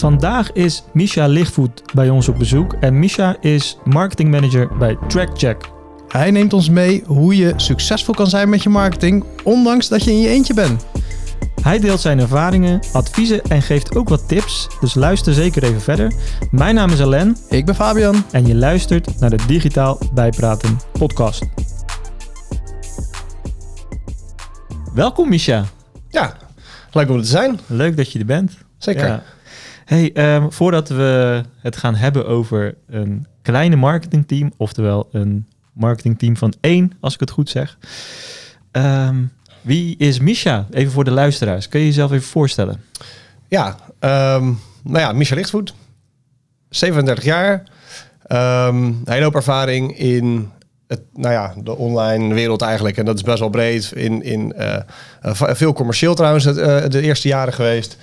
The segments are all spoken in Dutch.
Vandaag is Misha Lichtvoet bij ons op bezoek en Misha is marketingmanager bij TrackCheck. Hij neemt ons mee hoe je succesvol kan zijn met je marketing, ondanks dat je in je eentje bent. Hij deelt zijn ervaringen, adviezen en geeft ook wat tips, dus luister zeker even verder. Mijn naam is Alain Ik ben Fabian. en je luistert naar de Digitaal Bijpraten podcast. Welkom Misha, Ja, leuk om er te zijn. leuk dat je er bent. Zeker. Ja. Hey, ehm, voordat we het gaan hebben over een kleine marketingteam, oftewel een marketingteam van één, als ik het goed zeg. Ehm, wie is Misha? Even voor de luisteraars. Kun je jezelf even voorstellen? Ja, ehm, nou ja, Michel Lichtvoet, 37 jaar. Een hele hoop ervaring in het, nou ja, de online wereld eigenlijk. En dat is best wel breed. In, in eh, eh, veel commercieel trouwens eh, de eerste jaren geweest.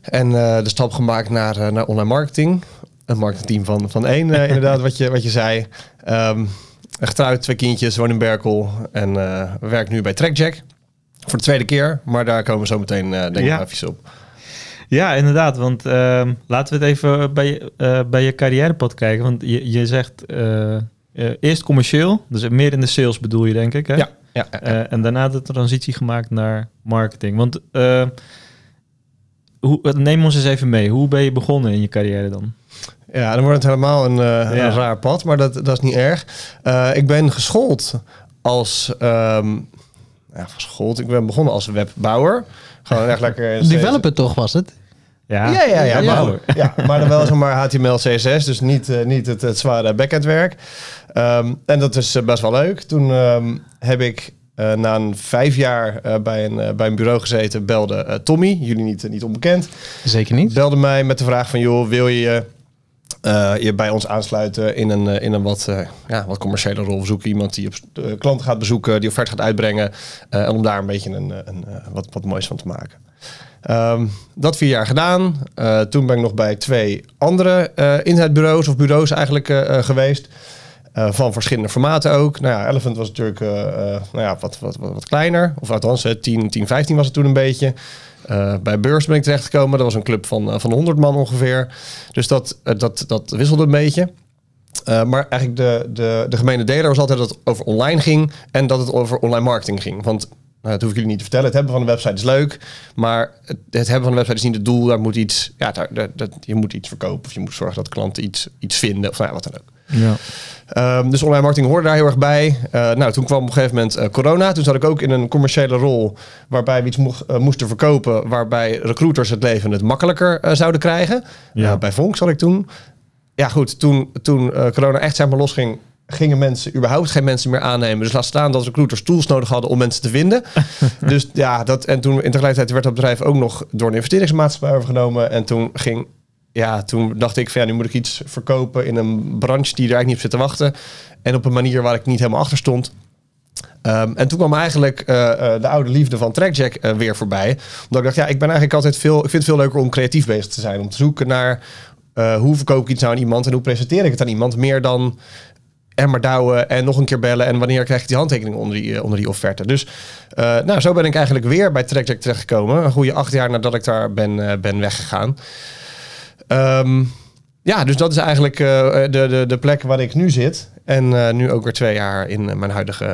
En eh, de stap gemaakt naar, eh, naar online marketing. Een marketingteam van, van één, eh, inderdaad, wat je, wat je zei. Ehm getrouwd, twee kindjes, woon in Berkel. En eh werk nu bij TrackJack. Voor de tweede keer, maar daar komen we zo meteen denk ik Ja. even op. Ja, inderdaad. Want ehm, laten we het even bij je, eh, bij je carrièrepad kijken. Want je, je zegt eerst commercieel, dus meer in de sales bedoel je, denk ik. Hè? Ja, ja, ja. Eh, en daarna de transitie gemaakt naar marketing. Want hoe, neem ons eens even mee. Hoe ben je begonnen in je carrière dan? Ja, dan wordt het helemaal een, eh, Ja. een raar pad, maar dat, dat is niet erg. Eh, ik ben geschoold als... ehm, ja, geschoold. Ik ben begonnen als webbouwer. Gewoon echt lekker... Developer toch was het? Ja, ja, ja. Ja, bouwer. ja, maar dan wel zeg maar HTML, CSS, dus niet, eh, niet het, het zware backendwerk. Ehm en dat is best wel leuk. Toen ehm, heb ik eh, na een vijf jaar eh, bij, een, eh, bij een bureau gezeten, belde Tommy, jullie niet, niet onbekend. Zeker niet. belde mij met de vraag van... joh, wil je je bij ons aansluiten in een, in een wat, ja, wat commerciële rol? We zoeken iemand die op klanten gaat bezoeken, die offerte gaat uitbrengen... en om daar een beetje een, een, wat, wat moois van te maken. Ehm, dat vier jaar gedaan. Toen ben ik nog bij twee andere internetbureaus of bureaus eigenlijk geweest. Eh, van verschillende formaten ook. Nou ja, Elephant was natuurlijk eh, eh, nou ja, wat, wat, wat, wat kleiner. Of althans, eh, 10, 10, 15 was het toen een beetje. Bij Beurs ben ik terechtgekomen. Dat was een club van, van 100 man ongeveer. Dus dat, dat, dat wisselde een beetje. Maar eigenlijk de, de, de gemene deler was altijd dat het over online ging en dat het over online marketing ging. Want nou, dat hoef ik jullie niet te vertellen. Het hebben van een website is leuk, maar het, het hebben van een website is niet het doel. Daar moet iets, ja, je moet iets verkopen of je moet zorgen dat klanten iets, iets vinden of nou, wat dan ook. Ja. Ehm, dus online marketing hoorde daar heel erg bij. Eh, nou, toen kwam op een gegeven moment eh, corona. Toen zat ik ook in een commerciële rol waarbij we iets mocht- eh, moesten verkopen, waarbij recruiters het leven het makkelijker zouden krijgen. Ja. Bij Vonk zat ik toen. Ja, goed, toen, toen corona echt zeg maar losging, gingen mensen überhaupt geen mensen meer aannemen. Dus laat staan dat recruiters tools nodig hadden om mensen te vinden. dus ja, dat, en toen in tegelijkertijd werd dat bedrijf ook nog door een investeringsmaatschappij overgenomen. En toen ging, ja, toen dacht ik van ja, nu moet ik iets verkopen in een branche die er eigenlijk niet op zit te wachten. En op een manier waar ik niet helemaal achter stond. Ehm, en toen kwam eigenlijk eh, eh, de oude liefde van Trackjack eh, weer voorbij. Omdat ik dacht, ja, ik ben eigenlijk altijd veel... Ik vind het veel leuker om creatief bezig te zijn. Om te zoeken naar hoe verkoop ik iets aan iemand en hoe presenteer ik het aan iemand. Meer dan en maar douwen en nog een keer bellen. En wanneer krijg ik die handtekening onder die, onder die offerte. Dus nou, zo ben ik eigenlijk weer bij Trackjack terechtgekomen. Een goede acht jaar nadat ik daar ben, ben weggegaan. Ehm, ja, dus dat is eigenlijk eh, de, de, de plek waar ik nu zit. En eh, nu ook weer twee jaar in eh, mijn huidige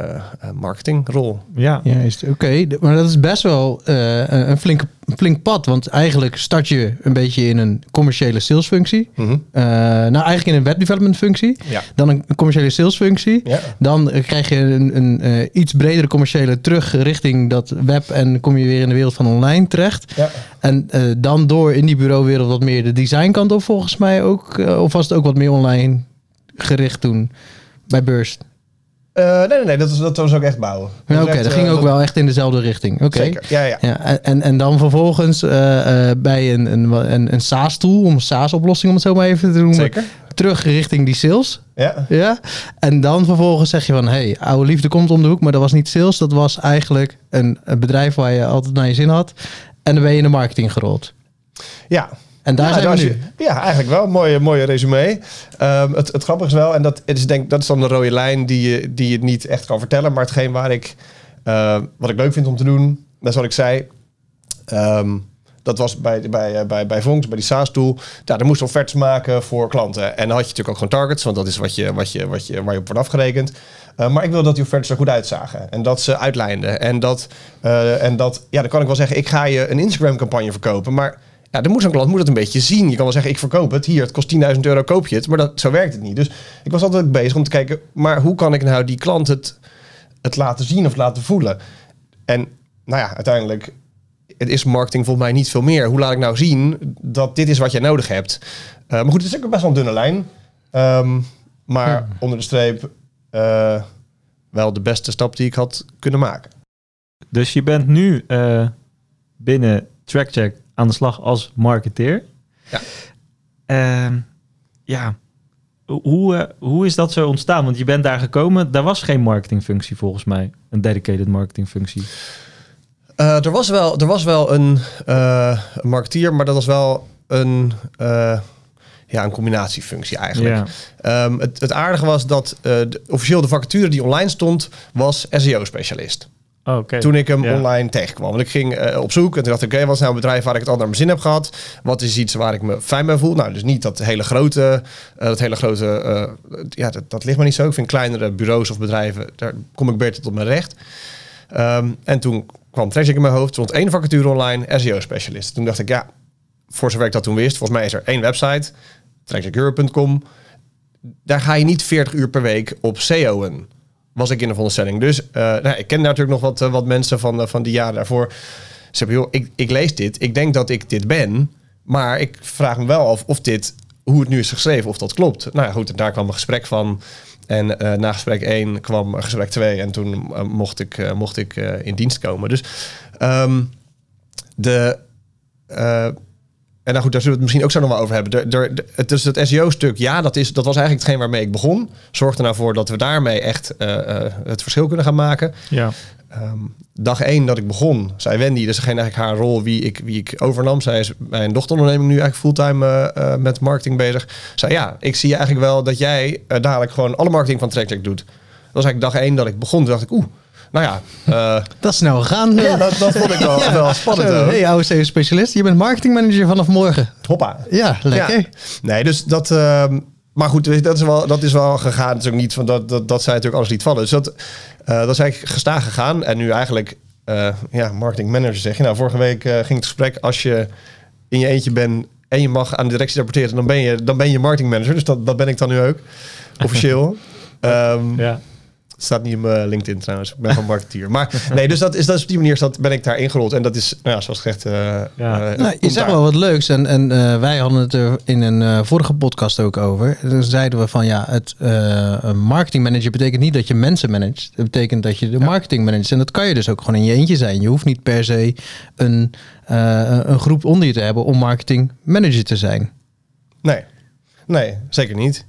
eh, marketingrol. Ja. Juist, oké. Maar dat is best wel eh, een flink, een flink pad. Want eigenlijk start je een beetje in een commerciële salesfunctie. Eh, nou, eigenlijk in een webdevelopment functie. Ja. Dan een commerciële salesfunctie. Ja. Dan krijg je een, een eh, iets bredere commerciële terug richting dat web. En kom je weer in de wereld van online terecht. Ja. En eh, dan door in die bureauwereld wat meer de designkant op volgens mij ook. of was het ook wat meer online gericht toen bij Burst? Eh, nee, nee, nee, dat was, dat was ook echt bouwen. Oké, dat ging eh, ook wel echt in dezelfde richting. Oké. Zeker, ja, ja. Ja, en, en dan vervolgens eh, bij een, een, een, een SaaS-tool, om een SaaS-oplossing om het zo maar even te noemen, Zeker. terug richting die sales. Ja. Ja? En dan vervolgens zeg je van, hey, oude liefde komt om de hoek, maar dat was niet sales, dat was eigenlijk een, een bedrijf waar je altijd naar je zin had. En dan ben je in de marketing gerold. Ja, En daar ja, zijn we nu. je- ja, eigenlijk wel. Mooie, mooie resume. Ehm, het, het grappige is wel, en dat, het is denk, dat is dan de rode lijn die je, die je niet echt kan vertellen. Maar hetgeen waar ik, eh, wat ik leuk vind om te doen, dat is wat ik zei. Ehm, Dat was bij, bij, eh, bij, bij Vonks, bij die SaaS-tool. Ja, daar moest offertes maken voor klanten. En dan had je natuurlijk ook gewoon targets, want dat is wat je, wat je, wat je, waar je op wordt afgerekend. Uh, maar ik wil dat die offertes er goed uitzagen. En dat ze uitlijnden. En dat, uh, en dat, ja, dan kan ik wel zeggen, ik ga je een Instagram-campagne verkopen. Maar ja, dan moet zo'n klant moet het een beetje zien. Je kan wel zeggen, ik verkoop het. Hier, het kost 10.000 euro, koop je het. Maar dat, zo werkt het niet. Dus ik was altijd bezig om te kijken, maar hoe kan ik nou die klant het, het laten zien of laten voelen? En nou ja, uiteindelijk het is marketing volgens mij niet veel meer. Hoe laat ik nou zien dat dit is wat jij nodig hebt? Uh, maar goed, het is ook best wel een dunne lijn. Um, maar onder de streep uh, wel de beste stap die ik had kunnen maken. Dus je bent nu uh, binnen TrackCheck aan de slag als marketeer. Ja. Uh, ja. Hoe, hoe is dat zo ontstaan? Want je bent daar gekomen. Daar was geen marketingfunctie volgens mij. Een dedicated marketingfunctie. Uh, er, was wel, er was wel een, uh, marketeer, maar dat was wel een, uh, ja, een combinatiefunctie eigenlijk. Ja. Um, het, het aardige was dat de, officieel de vacature die online stond, was SEO-specialist. Oh, okay. Toen ik hem ja. online tegenkwam. Want ik ging op zoek en toen dacht ik, oké, okay, wat is nou een bedrijf waar ik het al naar mijn zin heb gehad? Wat is iets waar ik me fijn bij voel? Nou, dus niet dat hele grote, dat hele grote, ja, dat, dat ligt me niet zo. Ik vind kleinere bureaus of bedrijven, daar kom ik beter tot mijn recht. Um, en toen kwam TrackCheck in mijn hoofd. Stond één vacature online, SEO-specialist. Toen dacht ik, ja, voor zover ik dat toen wist, volgens mij is er één website, trackcheckeurope.com. Daar ga je niet 40 uur per week op SEO'en. Was ik in de veronderstelling. Dus uh, nou, ik ken natuurlijk nog wat, uh, wat mensen van, uh, van die jaren daarvoor. Ze hebben, joh, ik, ik lees dit. Ik denk dat ik dit ben. Maar ik vraag me wel af of dit, hoe het nu is geschreven, of dat klopt. Nou goed, daar kwam een gesprek van. En na gesprek 1 kwam gesprek 2 en toen mocht ik, mocht ik in dienst komen. Dus um, de. En nou goed, daar zullen we het misschien ook zo nog wel over hebben. De, de, de, het, dus het SEO-stuk, ja, dat, is, dat was eigenlijk hetgeen waarmee ik begon. Zorg er nou voor dat we daarmee echt het verschil kunnen gaan maken. Ja. Um, dag één dat ik begon, zei Wendy, dus geen eigenlijk haar rol wie ik, wie ik overnam. Zij is bij een dochteronderneming nu eigenlijk fulltime uh, uh, met marketing bezig. Zei ja, ik zie eigenlijk wel dat jij dadelijk gewoon alle marketing van TrackCheck doet. Dat was eigenlijk dag één dat ik begon. Toen dacht ik, oeh, nou ja. dat is snel gegaan. Ja, dat, dat vond ik wel, ja. wel spannend. Zo, hey, oude specialist, je bent marketingmanager vanaf morgen. Hoppa. Ja, lekker. Ja. Nee, dus dat... ehm, maar goed, dat is wel, dat is wel gegaan. Het is ook niet van dat, dat, dat zij natuurlijk alles niet vallen. Dus dat, uh, dat is eigenlijk gestaag gegaan. En nu eigenlijk, uh, ja, marketing manager zeg je. Nou, vorige week uh, ging het gesprek. Als je in je eentje bent en je mag aan de directie rapporteren, dan ben je, dan ben je marketing manager. Dus dat, dat ben ik dan nu ook, officieel. um, ja. Het staat niet in mijn LinkedIn trouwens. Ik ben gewoon marketeer. Maar nee, dus dat is, dat is op die manier dat ben ik daar ingerold. En dat is, nou ja, zoals gezegd... Uh, ja. uh, nou, je zegt wel wat leuks. En, en uh, wij hadden het er in een uh, vorige podcast ook over. Dan zeiden we van ja, het uh, marketing manager betekent niet dat je mensen managt. Het betekent dat je de marketing managt. En dat kan je dus ook gewoon in je eentje zijn. Je hoeft niet per se een, uh, een groep onder je te hebben om marketing manager te zijn. Nee, nee, zeker niet.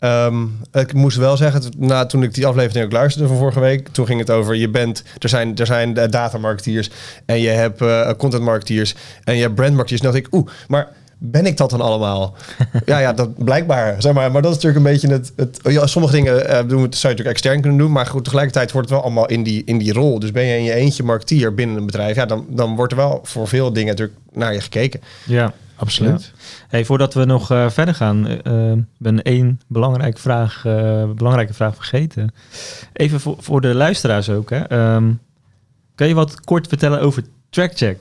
Um, ik moest wel zeggen, na, toen ik die aflevering ook luisterde van vorige week, toen ging het over, je bent, er zijn, er zijn datamarketeers en je hebt uh, content marketeers en je hebt brandmarketeers. En dacht ik, oeh, maar ben ik dat dan allemaal? ja, ja, dat blijkbaar, zeg maar. Maar dat is natuurlijk een beetje het, het ja, sommige dingen uh, doen, zou je natuurlijk extern kunnen doen, maar goed, tegelijkertijd wordt het wel allemaal in die, in die rol. Dus ben je in je eentje marketeer binnen een bedrijf, ja, dan, dan wordt er wel voor veel dingen natuurlijk naar je gekeken. Ja, absoluut. Ja. Hey, voordat we nog uh, verder gaan, uh, ben één belangrijke vraag, uh, belangrijke vraag vergeten. Even voor, voor de luisteraars ook. Hè. Um, kan je wat kort vertellen over TrackCheck?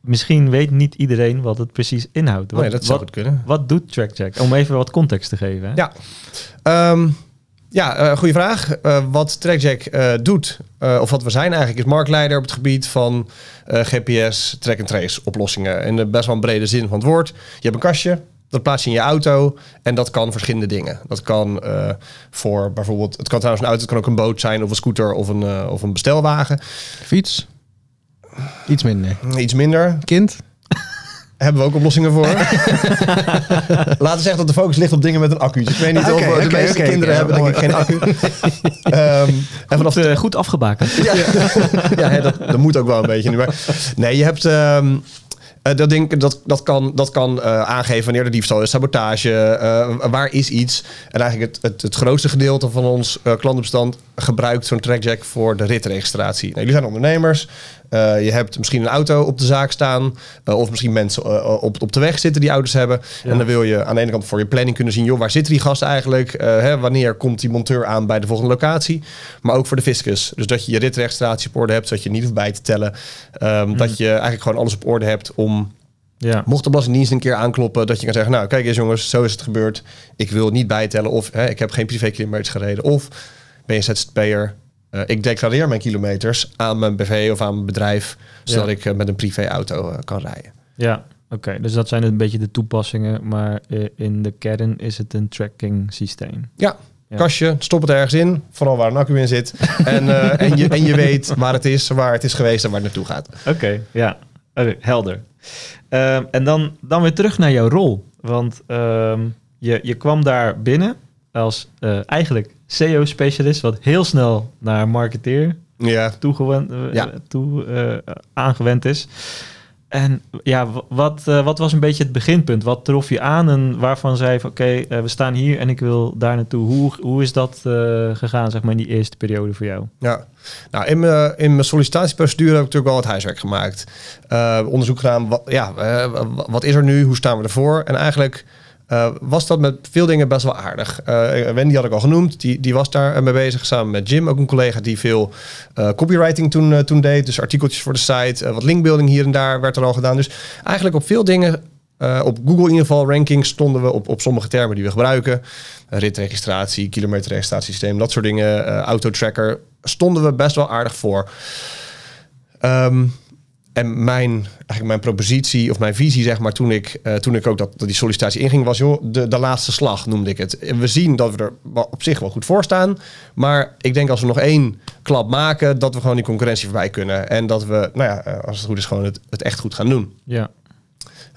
Misschien weet niet iedereen wat het precies inhoudt. Wat, dat zou wat, kunnen. Wat doet TrackCheck? Om even wat context te geven. Hè? Ja, um, ja uh, goede vraag. Uh, wat TrackCheck uh, doet, of wat we zijn eigenlijk, is marktleider op het gebied van GPS, track-and-trace oplossingen. In de best wel een brede zin van het woord. Je hebt een kastje, dat plaats je in je auto en dat kan verschillende dingen. Dat kan uh, voor bijvoorbeeld, het kan trouwens een auto, het kan ook een boot zijn of een scooter of een, uh, of een bestelwagen. Fiets? Iets minder. Iets minder. Kind? Hebben we ook oplossingen voor. Laten we zeggen dat de focus ligt op dingen met een accu. Dus ik weet niet okay, of de okay, meeste okay, kinderen hebben denk ik geen accu. um, en vanaf de, goed afgebakend. ja, ja hè, dat, dat moet ook wel een beetje nu. Maar nee, je hebt... Um, uh, dat, ding, dat, dat kan, dat kan uh, aangeven wanneer er diefstal is, sabotage, uh, waar is iets. En eigenlijk het, het, het grootste gedeelte van ons klantenbestand gebruikt zo'n trackjack voor de ritregistratie. Nou, jullie zijn ondernemers, Eh, je hebt misschien een auto op de zaak staan. eh, of misschien mensen eh, op, op de weg zitten die auto's hebben. Ja. En dan wil je aan de ene kant voor je planning kunnen zien... joh, waar zit die gast eigenlijk? Hè, wanneer komt die monteur aan bij de volgende locatie? Maar ook voor de fiscus. Dus dat je je ritregistratie op orde hebt... zodat je niet hoeft bij te tellen. Ehm, Dat je eigenlijk gewoon alles op orde hebt om Ja. Mocht de Belastingdienst een keer aankloppen dat je kan zeggen, nou kijk eens jongens, zo is het gebeurd. Ik wil niet bijtellen of hè, ik heb geen privékilometers gereden. Of ben je ZZP'er, eh ik declareer mijn kilometers aan mijn BV of aan mijn bedrijf, zodat Ja. ik eh, met een privéauto eh, kan rijden. Ja, oké. Dus dat zijn een beetje de toepassingen, maar in de kern is het een tracking systeem. Ja, Ja. kastje, stop het ergens in, vooral waar een accu in zit. en, en, je, en je weet waar het is, waar het is geweest en waar het naartoe gaat. Oké, ja. Oké, helder. Ehm, en dan, dan weer terug naar jouw rol. Want ehm, je, je kwam daar binnen als eh, eigenlijk SEO-specialist, wat heel snel naar marketeer Ja, toegewend, eh, Ja. toe, eh, aangewend is. En ja, wat, wat was een beetje het beginpunt? Wat trof je aan en waarvan zei je van oké, we staan hier en ik wil daar naartoe. Hoe, hoe is dat gegaan, zeg maar, in die eerste periode voor jou? Ja, nou in mijn, in mijn sollicitatieprocedure heb ik natuurlijk wel het huiswerk gemaakt. Onderzoek gedaan, wat, ja, wat is er nu, hoe staan we ervoor? En eigenlijk eh, was dat met veel dingen best wel aardig. Eh, Wendy had ik al genoemd, die, die was daar mee bezig samen met Jim, ook een collega die veel eh, copywriting toen, eh, toen deed. Dus artikeltjes voor de site, eh, wat linkbuilding hier en daar werd er al gedaan. Dus eigenlijk op veel dingen eh, op Google in ieder geval rankings stonden we op, op sommige termen die we gebruiken. Ritregistratie, kilometerregistratiesysteem, dat soort dingen. eh autotracker. Stonden we best wel aardig voor. Ehm, en mijn, eigenlijk mijn propositie of mijn visie, zeg maar, toen ik, eh, toen ik ook dat, dat die sollicitatie inging, was joh, de, de laatste slag noemde ik het. We zien dat we er op zich wel goed voor staan. Maar ik denk als we nog één klap maken, dat we gewoon die concurrentie voorbij kunnen. En dat we, nou ja, eh, als het goed is, gewoon het, het echt goed gaan doen. Ja,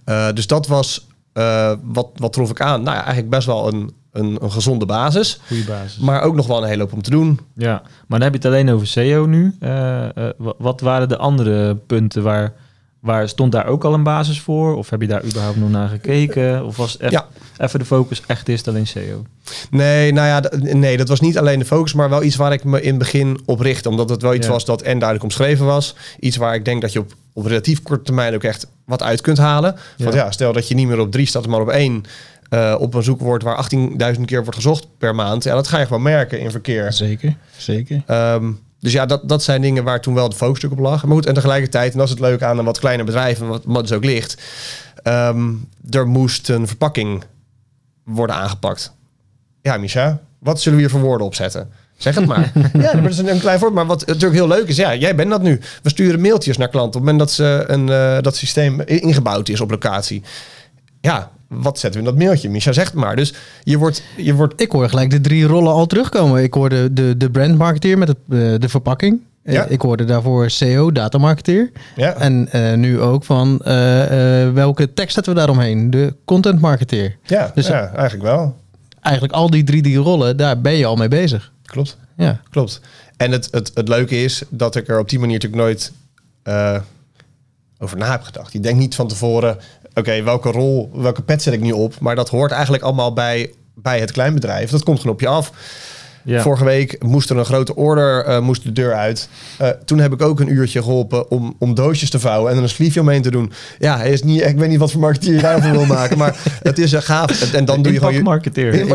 Uh, dus dat was, uh, wat, wat trof ik aan? Nou ja, eigenlijk best wel een, een, een gezonde basis. goede basis. Maar ook nog wel een hele hoop om te doen. Ja, maar dan heb je het alleen over SEO nu. Uh, uh, wat waren de andere punten waar, waar stond daar ook al een basis voor? Of heb je daar überhaupt nog naar gekeken? Of was echt, Ja. even de focus echt is alleen SEO? Nee, nou ja, nee, dat was niet alleen de focus, maar wel iets waar ik me in het begin op richtte. Omdat het wel iets Ja. was dat en duidelijk omschreven was. Iets waar ik denk dat je op, op relatief korte termijn ook echt wat uit kunt halen. Want Ja. ja, stel dat je niet meer op drie staat, maar op één. Eh, op een zoekwoord waar 18.000 keer wordt gezocht per maand. Ja, dat ga je gewoon merken in verkeer. Zeker, zeker. Ehm, dus ja, dat, dat zijn dingen waar toen wel de focus op lag. Maar goed, en tegelijkertijd, en dat is het leuke aan een wat kleiner bedrijf, en wat, wat dus ook ligt, ehm, er moest een verpakking worden aangepakt. Ja, Misha, wat zullen we hier voor woorden opzetten? Zeg het maar. ja, dat is een, een klein voorbeeld. Maar wat natuurlijk heel leuk is, ja, jij bent dat nu. We sturen mailtjes naar klanten op het moment dat ze een, eh, dat systeem ingebouwd is op locatie. Ja, wat zetten we in dat mailtje? Misha, zeg het maar. Dus je wordt, je wordt Ik hoor gelijk de drie rollen al terugkomen. Ik hoorde de, de brandmarketeer met het, eh, de verpakking. Eh, Ja. Ik hoorde daarvoor SEO, datamarketeer. ja, En eh, nu ook van welke tekst zetten we daaromheen? De contentmarketeer. ja, Dus- ja, eigenlijk wel. Eigenlijk al die drie die rollen, daar ben je al mee bezig. Klopt. Ja, Klopt. En het, het, het leuke is dat ik er op die manier natuurlijk nooit over na heb gedacht. Je denkt niet van tevoren, oké, welke rol, welke pet zet ik nu op? Maar dat hoort eigenlijk allemaal bij, bij het kleinbedrijf. Dat komt gewoon op je af. Ja. Vorige week moest er een grote order, eh, moest de deur uit. Eh, toen heb ik ook een uurtje geholpen om, om doosjes te vouwen en er een sleeve omheen te doen. Ja, hij is niet, ik weet niet wat voor marketeer je daarvoor wil maken, maar het is een gaaf. En, dan doe je gewoon je, marketeer.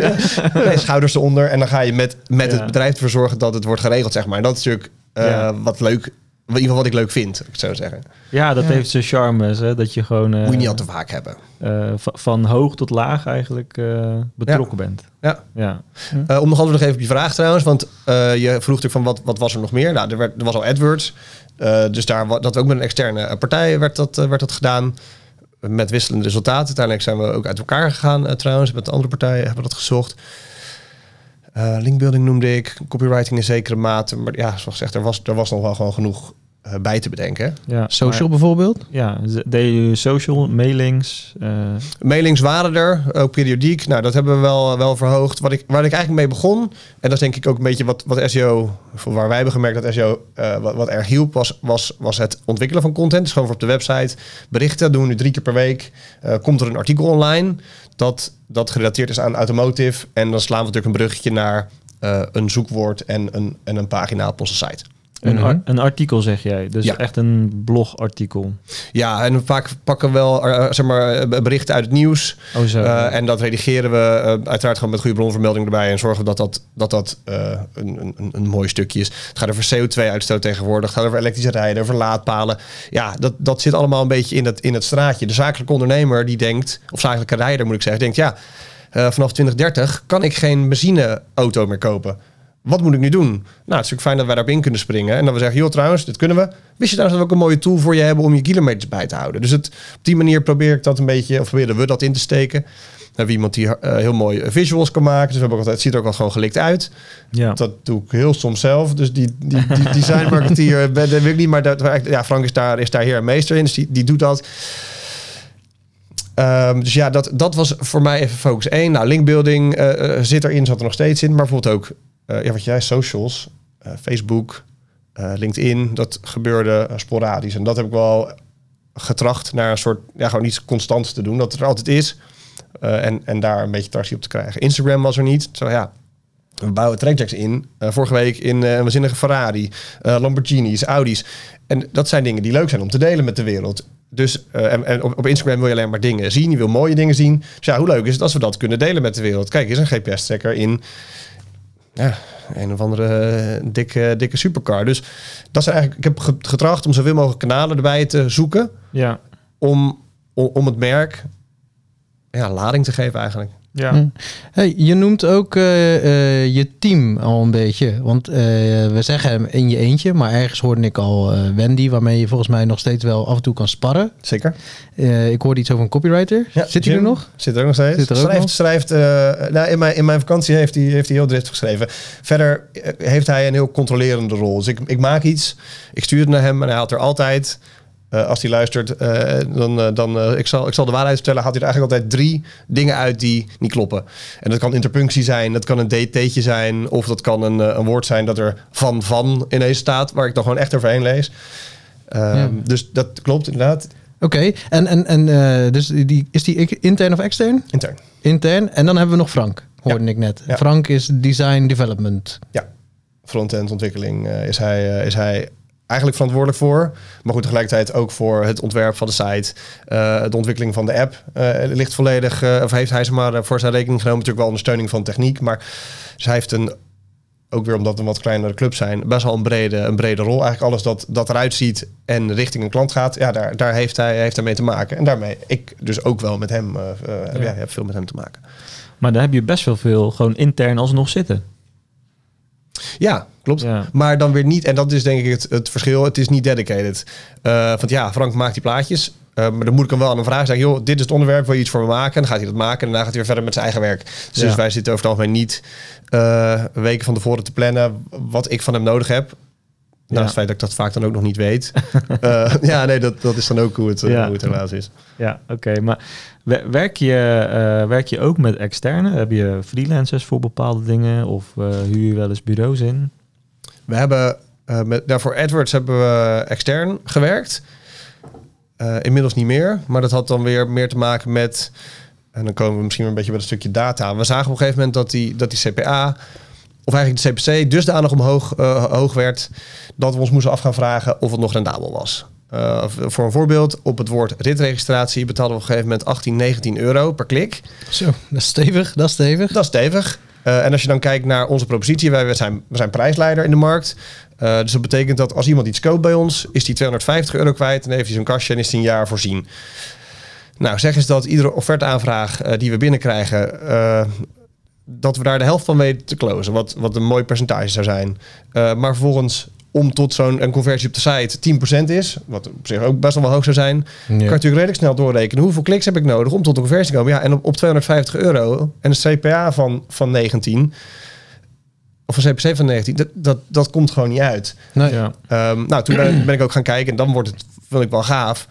Ja. Nee, schouders eronder. En dan ga je met, met Ja. het bedrijf ervoor zorgen dat het wordt geregeld, zeg maar. En dat is natuurlijk eh, wat leuk. In ieder geval wat ik leuk vind, ik zou zeggen. Ja, dat Ja. heeft zijn charmes. Hè? Dat je gewoon eh, Moet je niet al te vaak hebben. eh, va- van hoog tot laag eigenlijk eh, betrokken bent. Ja. Ja. Eh, om nog antwoord nog even op je vraag trouwens. Want eh, je vroeg natuurlijk van wat, wat was er nog meer? Nou, er, werd, er was al AdWords. Eh, dus daar dat ook met een externe eh, partij werd dat, eh, werd dat gedaan. Met wisselende resultaten. Uiteindelijk zijn we ook uit elkaar gegaan eh, trouwens. Met de andere partijen hebben we dat gezocht. Eh, linkbuilding noemde ik. Copywriting in zekere mate. Maar ja, zoals gezegd, er was, er was nog wel gewoon genoeg eh, bij te bedenken. ja. social Maar- bijvoorbeeld. ja, je social, mailings. eh, Mailings waren er, ook periodiek. Nou, dat hebben we wel, wel verhoogd. Wat ik, waar ik eigenlijk mee begon, en dat is denk ik ook een beetje wat, wat SEO, waar wij hebben gemerkt dat SEO eh, wat, wat erg hielp, was, was, was het ontwikkelen van content. Dus gewoon voor op de website berichten, doen we nu drie keer per week. Eh, komt er een artikel online dat, dat gerelateerd is aan automotive. En dan slaan we natuurlijk een bruggetje naar eh, een zoekwoord en een, en een pagina op onze site. Een, Mhm. ar- een artikel zeg jij. Dus Ja. echt een blogartikel. Ja, en vaak pakken we wel eh, zeg maar, eh, berichten uit het nieuws. Oh zo. Eh, en dat redigeren we uiteraard gewoon met goede bronvermelding erbij. En zorgen dat dat, dat, dat een, een, een mooi stukje is. Het gaat over CO2-uitstoot tegenwoordig. Het gaat over elektrische rijden, over laadpalen. Ja, dat, dat zit allemaal een beetje in het, in het straatje. De zakelijke ondernemer die denkt, of zakelijke rijder moet ik zeggen, denkt ja, vanaf 2030 kan ik geen benzineauto meer kopen. Wat moet ik nu doen? Nou, het is natuurlijk fijn dat wij daarop in kunnen springen. En dan we zeggen, joh trouwens, dit kunnen we. Wist je trouwens dat we ook een mooie tool voor je hebben om je kilometers bij te houden? Dus het, op die manier probeer ik dat een beetje, of proberen we dat in te steken. We hebben iemand die eh, heel mooi eh, visuals kan maken. Dus we hebben ook altijd, het ziet er ook wel gewoon gelikt uit. ja. Dat doe ik heel soms zelf. Dus die, die, die design marketeer ben dat weet ik niet. Maar dat, ja, Frank is daar, is daar heer en meester in. Dus die, die doet dat. Ehm, dus ja, dat, dat was voor mij even focus 1. Nou, linkbuilding eh, eh, zit erin, zat er nog steeds in. Maar bijvoorbeeld ook, eh, ja, wat jij, socials, eh, Facebook, eh, LinkedIn, dat gebeurde eh, sporadisch. En dat heb ik wel getracht naar een soort, ja, gewoon iets constants te doen. Dat het er altijd is. Eh, en, en daar een beetje tractie op te krijgen. Instagram was er niet. Zo ja, we bouwen trackjacks in. Eh, vorige week in eh, een waanzinnige Ferrari, eh, Lamborghinis, Audi's. En dat zijn dingen die leuk zijn om te delen met de wereld. Dus eh, en, en op, op Instagram wil je alleen maar dingen zien. Je wil mooie dingen zien. Dus ja, hoe leuk is het als we dat kunnen delen met de wereld? Kijk, is een GPS-tracker in ja, een of andere eh, dikke, dikke supercar. Dus dat zijn eigenlijk. Ik heb ge- getracht om zoveel mogelijk kanalen erbij te zoeken ja. om, om, om het merk ja, lading te geven eigenlijk. Ja. Hm. Hey, je noemt ook eh, eh, je team al een beetje. Want eh, we zeggen hem in je eentje, maar ergens hoorde ik al eh, Wendy, waarmee je volgens mij nog steeds wel af en toe kan sparren. Zeker. Eh, ik hoorde iets over een copywriter. Ja, Zit hij er nog? Zit er ook nog steeds. Zit er ook schrijft, nog? schrijft eh, nou, in, mijn, in mijn vakantie heeft hij, heeft hij heel driftig geschreven. Verder heeft hij een heel controlerende rol. Dus ik, ik maak iets, ik stuur het naar hem en hij haalt er altijd... eh, als hij luistert, eh, dan, eh, dan ik, zal, ik zal de waarheid vertellen, haalt hij er eigenlijk altijd drie dingen uit die niet kloppen. En dat kan interpunctie zijn, dat kan een dt'tje zijn, of dat kan een, een woord zijn dat er van van ineens staat, waar ik dan gewoon echt overheen lees. Ehm, Ja. Dus dat klopt inderdaad, Oké, en, en, en dus die, is die intern of extern? intern. Intern. En dan hebben we nog Frank, hoorde Ja. ik net. Ja. Frank is design development. front-end ontwikkeling is, hij, is hij eigenlijk verantwoordelijk voor. Maar goed, tegelijkertijd ook voor het ontwerp van de site. Eh, de ontwikkeling van de app eh, ligt volledig, eh, of heeft hij ze maar voor zijn rekening genomen. Natuurlijk wel ondersteuning van techniek. Maar dus hij heeft een, ook weer omdat we een wat kleinere club zijn, best wel een brede, een brede rol. Eigenlijk alles dat, dat eruit ziet en richting een klant gaat, ja, daar, daar heeft hij heeft hij mee te maken. En daarmee ik dus ook wel met hem, Ja. ja. heb veel met hem te maken. Maar daar heb je best wel veel gewoon intern alsnog zitten. Ja, klopt. Ja. Maar dan weer niet, en dat is denk ik het, het verschil, het is niet dedicated. Eh want ja, Frank maakt die plaatjes. eh, maar dan moet ik hem wel aan een vraag zeggen, joh, dit is het onderwerp, wil je iets voor me maken? En dan gaat hij dat maken en daarna gaat hij weer verder met zijn eigen werk. Dus, Ja. dus wij zitten over het algemeen niet eh, weken van tevoren te plannen wat ik van hem nodig heb. Ja. het feit dat ik dat vaak dan ook nog niet weet. Eh, ja, nee, dat, dat is dan ook hoe het, eh, Ja. hoe het helaas is. Ja, oké. Maar wer- werk je, eh, werk je ook met externe? Heb je freelancers voor bepaalde dingen? Of huur je wel eens bureaus in? We hebben met, nou, voor AdWords hebben we extern gewerkt. Inmiddels niet meer. Maar dat had dan weer meer te maken met. En dan komen we misschien weer een beetje bij het stukje data. We zagen op een gegeven moment dat die, dat die CPA. Of eigenlijk de CPC dusdanig omhoog eh, hoog werd. Dat we ons moesten af gaan vragen of het nog rendabel was. Eh, voor een voorbeeld, op het woord ritregistratie betaalden we op een gegeven moment 18, 19 euro per klik. Zo, dat is stevig, dat is stevig. Dat is stevig. Eh, en als je dan kijkt naar onze propositie, wij zijn, we zijn prijsleider in de markt. Dus dat betekent dat als iemand iets koopt bij ons, is die 250 euro kwijt. En heeft hij zo'n kastje en is hij een jaar voorzien. Nou, zeg eens dat iedere offerteaanvraag eh, die we binnenkrijgen, dat we daar de helft van weten te closen. Wat, wat een mooi percentage zou zijn. Eh, maar vervolgens om tot zo'n een conversie op de site 10% is, wat op zich ook best wel wel hoog zou zijn, kan je natuurlijk redelijk snel doorrekenen. Hoeveel kliks heb ik nodig om tot een conversie te komen? Ja, en op, op 250 euro en een CPA van, van 19, of een CPC van 19, dat, dat, dat komt gewoon niet uit. Nee. Ja. Ehm, nou, toen ben, ben ik ook gaan kijken en dan wordt het, vind ik wel gaaf.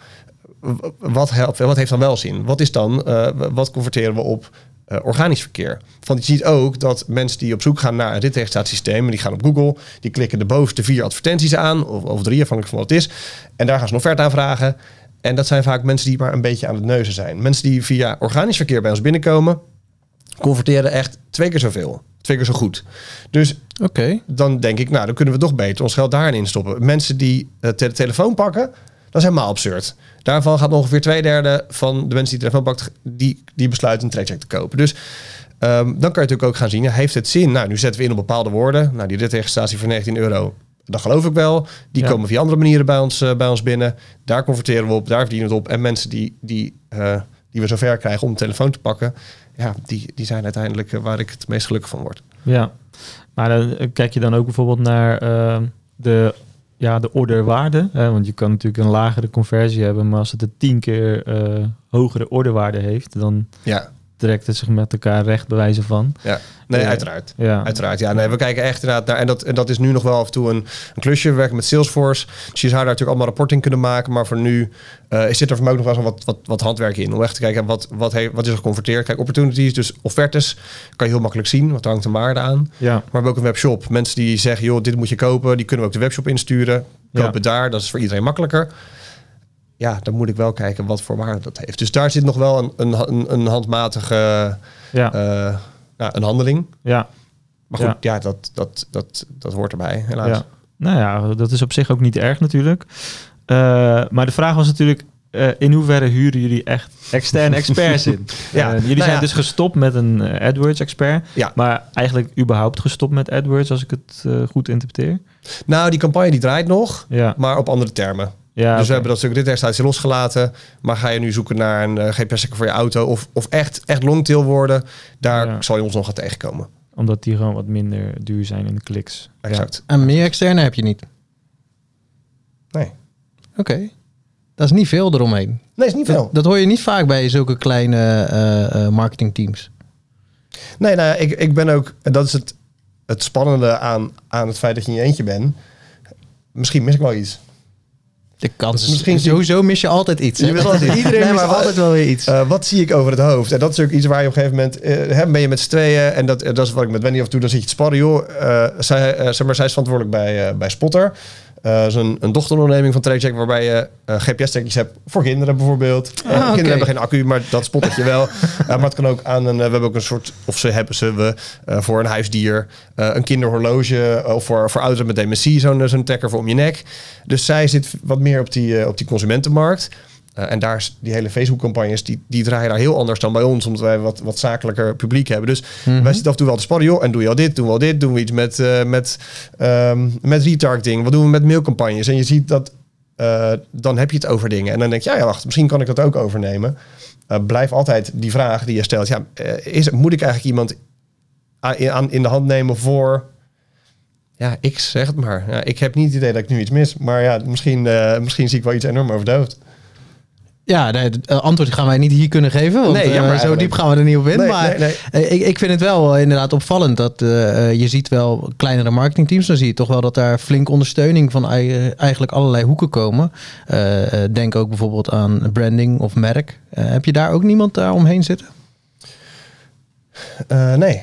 Wat, helpt, wat heeft dan wel zin? Wat is dan, eh, wat converteren we op eh, organisch verkeer? Want je ziet ook dat mensen die op zoek gaan naar een en die gaan op Google, die klikken de bovenste vier advertenties aan, of, of drie, afhankelijk van wat het is. En daar gaan ze een offerte aanvragen. En dat zijn vaak mensen die maar een beetje aan het neuzen zijn. Mensen die via organisch verkeer bij ons binnenkomen, converteren echt twee keer zoveel. Twee keer zo goed. Dus Oké. dan denk ik, nou, dan kunnen we toch beter ons geld daarin instoppen. Mensen die eh, de telefoon pakken, dat is helemaal absurd. Daarvan gaat ongeveer twee derde van de mensen die de telefoon pakt, die, die besluiten een trackcheck te kopen. Dus ehm, dan kan je natuurlijk ook gaan zien, heeft het zin? Nou, nu zetten we in op bepaalde woorden. Nou, die ritregistratie voor 19 euro, dat geloof ik wel. Die Ja. komen via andere manieren bij ons, eh, bij ons binnen. Daar converteren we op, daar verdienen we het op. En mensen die, die, eh, die we zover krijgen om de telefoon te pakken, ja, die, die zijn uiteindelijk eh, waar ik het meest gelukkig van word. Ja, maar dan kijk je dan ook bijvoorbeeld naar eh, de, ja, de orderwaarde. Hè? Want je kan natuurlijk een lagere conversie hebben, maar als het een tien keer eh, hogere orderwaarde heeft, dan Ja, het zich met elkaar recht bewijzen van. ja. nee, Ja. uiteraard. Ja, Uiteraard, ja. Nee, we kijken echt inderdaad naar... En dat, en dat is nu nog wel af en toe een, een klusje. We werken met Salesforce. Dus je zou daar natuurlijk allemaal rapporting kunnen maken. Maar voor nu eh zit er voor mij ook nog wel eens wat, wat, wat handwerk in. Om echt te kijken, wat, wat, heeft, wat is er geconverteerd? Kijk, opportunities, dus offertes, kan je heel makkelijk zien. Want er hangt een waarde aan. ja, Maar we hebben ook een webshop. Mensen die zeggen, joh, dit moet je kopen. Die kunnen we ook de webshop insturen. Ja. het daar. Dat is voor iedereen makkelijker. Ja, dan moet ik wel kijken wat voor waarde dat heeft. Dus daar zit nog wel een, een, een, handmatige ja, eh, nou, een handeling. ja, Maar goed, ja, dat, dat, dat, dat hoort erbij, helaas. ja. Nou ja, dat is op zich ook niet erg natuurlijk. Eh, maar de vraag was natuurlijk, eh, in hoeverre huren jullie echt externe experts in? Ja, jullie nou zijn ja. dus gestopt met een AdWords-expert, Ja. maar eigenlijk überhaupt gestopt met AdWords, als ik het goed interpreteer. Nou, die campagne die draait nog, Ja, maar op andere termen. Ja dus we hebben dat stuk ritregistratie losgelaten. Maar ga je nu zoeken naar een eh, GPS-checker voor je auto... of, of echt, echt longtail worden... daar Ja. zal je ons nog gaan tegenkomen. omdat die gewoon wat minder duur zijn in de kliks. Exact. En meer externe heb je niet. Nee. Oké. Dat is niet veel eromheen. Nee, is niet veel. Dat, dat hoor je niet vaak bij zulke kleine eh, eh, marketingteams. Nee, nou ik, ik ben ook... En dat is het, het spannende aan, aan het feit dat je in je eentje bent. Misschien mis ik wel iets. De kans is Misschien- sowieso mis je altijd iets. hè? Je altijd. Iedereen Nee, maar altijd wel weer iets. Eh, wat zie ik over het hoofd? En dat is ook iets waar je op een gegeven moment... eh, hè, ben je met z'n tweeën en dat, dat is wat ik met Wendy af en toe... dan zit je te sparren. Joh, eh, zij, eh, zeg maar, zij is verantwoordelijk bij, eh, bij Spotter. Eh, is een, een dochteronderneming van TradeCheck... waarbij je eh, GPS-trekjes hebt voor kinderen bijvoorbeeld. Eh, Ah. Kinderen hebben geen accu, maar dat spottertje wel. Eh, maar het kan ook aan een... we hebben ook een soort... of ze hebben ze we voor een huisdier... een kinderhorloge of voor, voor ouderen met dementie... zo'n zo'n trekker voor om je nek. Dus zij zit wat meer op die, op die consumentenmarkt... Eh, en daar is die hele Facebook-campagnes, die, die draaien daar heel anders dan bij ons, omdat wij wat, wat zakelijker publiek hebben. Dus Mhm. wij zitten af en toe wel te sparren, joh, en doe je al dit, doen we al dit, doen we iets met, eh, met, ehm, met retargeting, wat doen we met mailcampagnes? En je ziet dat, eh, dan heb je het over dingen. En dan denk je, ja, ja, wacht, misschien kan ik dat ook overnemen. Blijf altijd die vraag die je stelt, ja, is, moet ik eigenlijk iemand aan, aan- in de hand nemen voor... Ja, ik zeg het maar. Ja, ik heb niet het idee dat ik nu iets mis. Maar ja, misschien, misschien zie ik wel iets enorm over de hoofd. Ja, nee, het eh, antwoord gaan wij niet hier kunnen geven. Want Nee, eh, jammer zo diep gaan we er niet op in. Nee, maar nee, eh, Ik, ik vind het wel eh, inderdaad opvallend dat eh, eh, je ziet wel kleinere marketingteams. Dan zie je toch wel dat daar flink ondersteuning van ei- eigenlijk allerlei hoeken komen. Eh, eh, denk ook bijvoorbeeld aan branding of merk. Eh, heb je daar ook niemand daar omheen zitten? Eh, nee.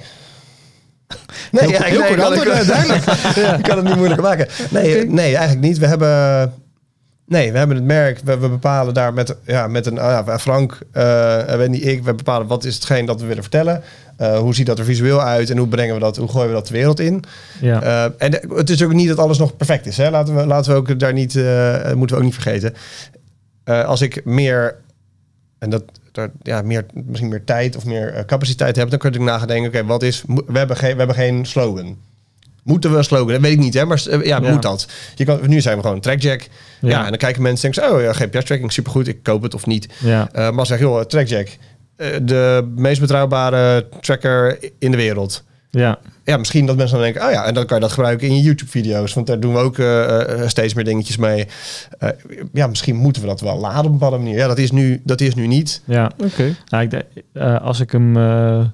Nee, Heel- ja, heel nee, ik kan- antwoord, ik- kan het niet moeilijker maken. Nee, nee, eigenlijk niet. We hebben... Nee, we hebben het merk. We, we bepalen daar met, ja, met een... ah ja, Frank, eh Wendy, ik. We bepalen wat is hetgeen dat we willen vertellen. Eh, hoe ziet dat er visueel uit? En hoe brengen we dat? Hoe gooien we dat de wereld in? Ja, Eh, en de- het is ook niet dat alles nog perfect is. Hè? Laten, we, laten we ook daar niet... eh, moeten we ook niet vergeten. Eh, als ik meer... En dat, daar, ja, meer, misschien meer tijd of meer eh, capaciteit heb, dan kun je natuurlijk nadenken, oké, wat is... We hebben, geen, we hebben geen slogan. Moeten we een slogan? Dat weet ik niet, hè? Maar eh, ja, Ja. moet dat? Je kan, nu zijn we gewoon trackjack. Ja. Ja. en dan kijken mensen denken, ze, oh ja, GPS-tracking, supergoed, ik koop het of niet. ja, Eh, maar zeg, joh, trackjack, eh, de meest betrouwbare tracker in de wereld. ja, Ja, misschien dat mensen dan denken, oh ja, en dan kan je dat gebruiken in je YouTube-video's, want daar doen we ook eh, eh, steeds meer dingetjes mee. Eh, ja, misschien moeten we dat wel laden op een bepaalde manier. Ja, dat is nu, dat is nu niet. ja. Oké. Nou, ik denk, eh, als ik hem eh,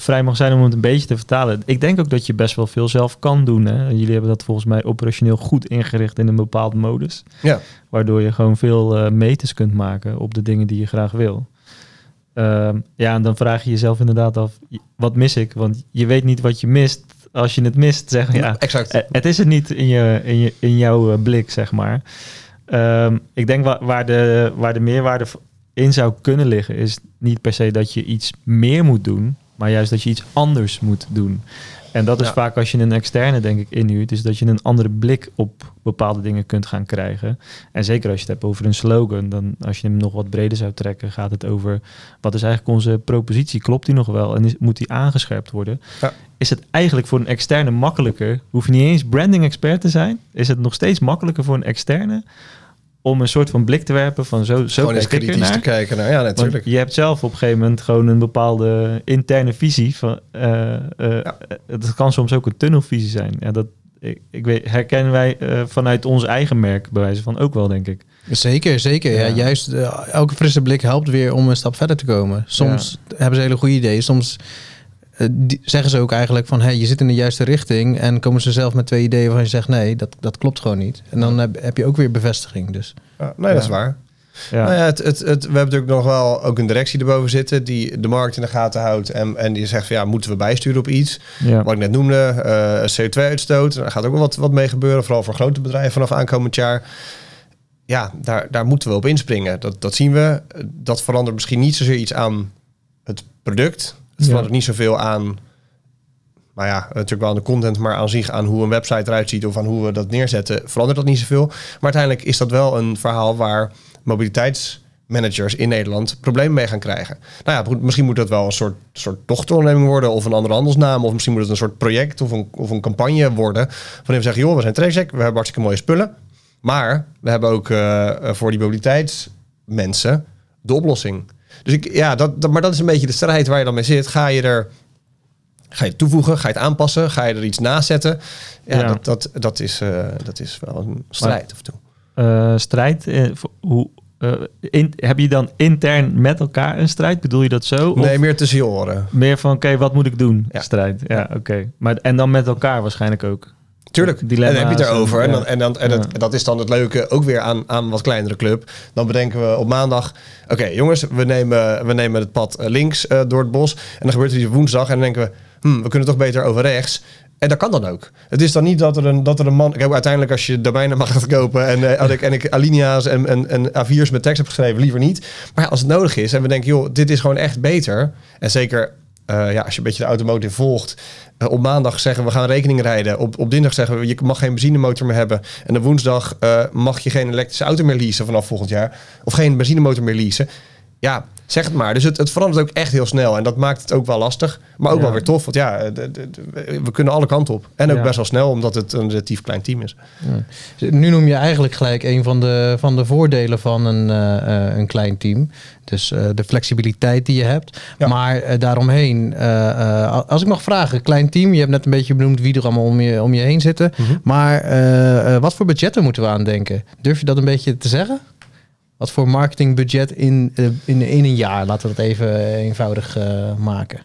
vrij mag zijn om het een beetje te vertalen. Ik denk ook dat je best wel veel zelf kan doen. Hè? Jullie hebben dat volgens mij operationeel goed ingericht in een bepaalde modus. Ja. Waardoor je gewoon veel eh, meters kunt maken op de dingen die je graag wil. Ehm, ja, en dan vraag je jezelf inderdaad af, wat mis ik? Want je weet niet wat je mist. Als je het mist, zeg ja, exact. eh, Het is er niet in, je, in, je, in jouw eh, blik, zeg maar. Ehm, ik denk wa- waar, de, waar de meerwaarde in zou kunnen liggen, is niet per se dat je iets meer moet doen. Maar juist dat je iets anders moet doen. En dat is Ja. vaak als je een externe, denk ik, inhuurt, is dat je een andere blik op bepaalde dingen kunt gaan krijgen. En zeker als je het hebt over een slogan, dan als je hem nog wat breder zou trekken, gaat het over wat is eigenlijk onze propositie? Klopt die nog wel? En is, moet die aangescherpt worden? Ja. Is het eigenlijk voor een externe makkelijker? Hoef je niet eens branding expert te zijn. Is het nog steeds makkelijker voor een externe om een soort van blik te werpen van zo, zo Gewoon eens kritisch ernaar? te kijken naar. Ja, Want natuurlijk. je hebt zelf op een gegeven moment gewoon een bepaalde interne visie. Van, eh, eh, Ja. Het kan soms ook een tunnelvisie zijn. Ja, dat ik, ik weet, herkennen wij eh, vanuit ons eigen merk bij wijze van ook wel, denk ik. Zeker, zeker. Ja. Ja. juist eh, elke frisse blik helpt weer om een stap verder te komen. Soms hebben ze hele goede ideeën. Soms eh, die- zeggen ze ook eigenlijk van... Hey, je zit in de juiste richting. En komen ze zelf met twee ideeën waarvan je zegt... nee, dat, dat klopt gewoon niet. En dan heb, heb je ook weer bevestiging. Dus Ja, nee, dat is waar. Ja, Nou ja, het, het, het, we hebben natuurlijk nog wel ook een directie erboven zitten die de markt in de gaten houdt en, en die zegt van ja, moeten we bijsturen op iets? ja. Wat ik net noemde, eh, CO2-uitstoot, daar gaat ook wel wat, wat mee gebeuren, vooral voor grote bedrijven vanaf aankomend jaar. Ja, daar, daar moeten we op inspringen. Dat, dat zien we. Dat verandert misschien niet zozeer iets aan het product. Het verandert niet zoveel aan, nou ja, natuurlijk wel aan de content, maar aan zich, aan hoe een website eruit ziet of aan hoe we dat neerzetten, verandert dat niet zoveel. Maar uiteindelijk is dat wel een verhaal waar mobiliteitsmanagers in Nederland problemen mee gaan krijgen. Nou ja, misschien moet dat wel een soort, soort dochteronderneming worden of een andere handelsnaam. Of misschien moet het een soort project of een, of een campagne worden. Waarin we zeggen, joh, we zijn Tracek, we hebben hartstikke mooie spullen. Maar we hebben ook eh, voor die mobiliteitsmensen de oplossing. Dus ik, ja, dat, dat, maar dat is een beetje de strijd waar je dan mee zit. Ga je er Ga je het toevoegen? Ga je het aanpassen? Ga je er iets naast zetten? Ja, Ja. Dat, dat, dat, is, eh, dat is wel een strijd af en toe. Eh, strijd, eh, hoe, in, heb je dan intern met elkaar een strijd? Bedoel je dat zo? Of Nee, meer tussen je oren. meer van, oké, wat moet ik doen? Ja. Strijd, ja, oké. Maar En dan met elkaar waarschijnlijk ook. Tuurlijk, en Dilemma's dan heb je het erover. En, en- dan, en, dan, en dat, dat is dan het leuke ook weer aan, aan wat kleinere club. Dan bedenken we op maandag... Oké, jongens, we nemen, we nemen het pad eh, links eh, door het bos. En dan gebeurt er iets op woensdag. En dan denken we... Hm, we kunnen toch beter over rechts. En dat kan dan ook. Het is dan niet dat er een, dat er een man... Kijk, uiteindelijk als je domeinen mag gaat kopen... en, eh, als ik, en ik alinea's en, en, en A4's met tekst heb geschreven... liever niet. Maar ja, als het nodig is en we denken... joh, dit is gewoon echt beter. En zeker eh, ja, als je een beetje de automotive volgt... eh, op maandag zeggen we gaan rekening rijden. Op, op dinsdag zeggen we je mag geen benzinemotor meer hebben. En op woensdag eh, mag je geen elektrische auto meer leasen vanaf volgend jaar. Of geen benzinemotor meer leasen. Ja, zeg het maar. Dus het, het verandert ook echt heel snel. En dat maakt het ook wel lastig. Maar ook Ja. wel weer tof. Want ja, eh, de- de- de- we kunnen alle kanten op. En ook Ja. best wel snel, omdat het een relatief klein team is. Nu noem je eigenlijk gelijk een van de, van de voordelen van een, eh, eh, een klein team. Dus de flexibiliteit die je hebt. Maar daaromheen, als ik mag vragen, klein team. Je hebt net een beetje benoemd wie er allemaal om je, om je heen zitten. Maar eh, eh, wat voor budgetten moeten we aan denken? Durf je dat een beetje te zeggen? Wat voor marketingbudget in, eh, in, in een jaar? Laten we dat even eenvoudig eh, maken.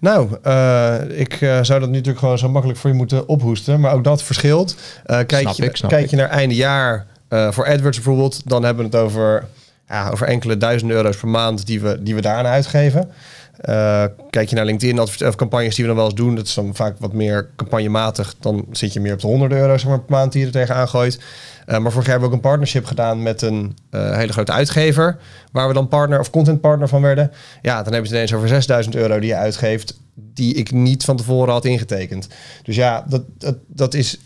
Nou, eh, ik eh, zou dat natuurlijk gewoon zo makkelijk voor je moeten ophoesten. Maar ook dat verschilt. Eh, kijk Snap je, ik, kijk ik. je naar einde jaar eh, voor AdWords bijvoorbeeld, dan hebben we het over, ja, over enkele duizenden euro's per maand die we, die we daaraan uitgeven. Eh, kijk je naar LinkedIn of campagnes die we dan wel eens doen, dat is dan vaak wat meer campagnematig. Dan zit je meer op de honderden euro's zeg maar, per maand die je er tegenaan gooit. Eh, maar vorig jaar hebben we ook een partnership gedaan met een eh, hele grote uitgever. Waar we dan partner of content partner van werden. Ja, dan hebben ze ineens over 6000 euro die je uitgeeft. Die ik niet van tevoren had ingetekend. Dus ja, dat, dat, dat is.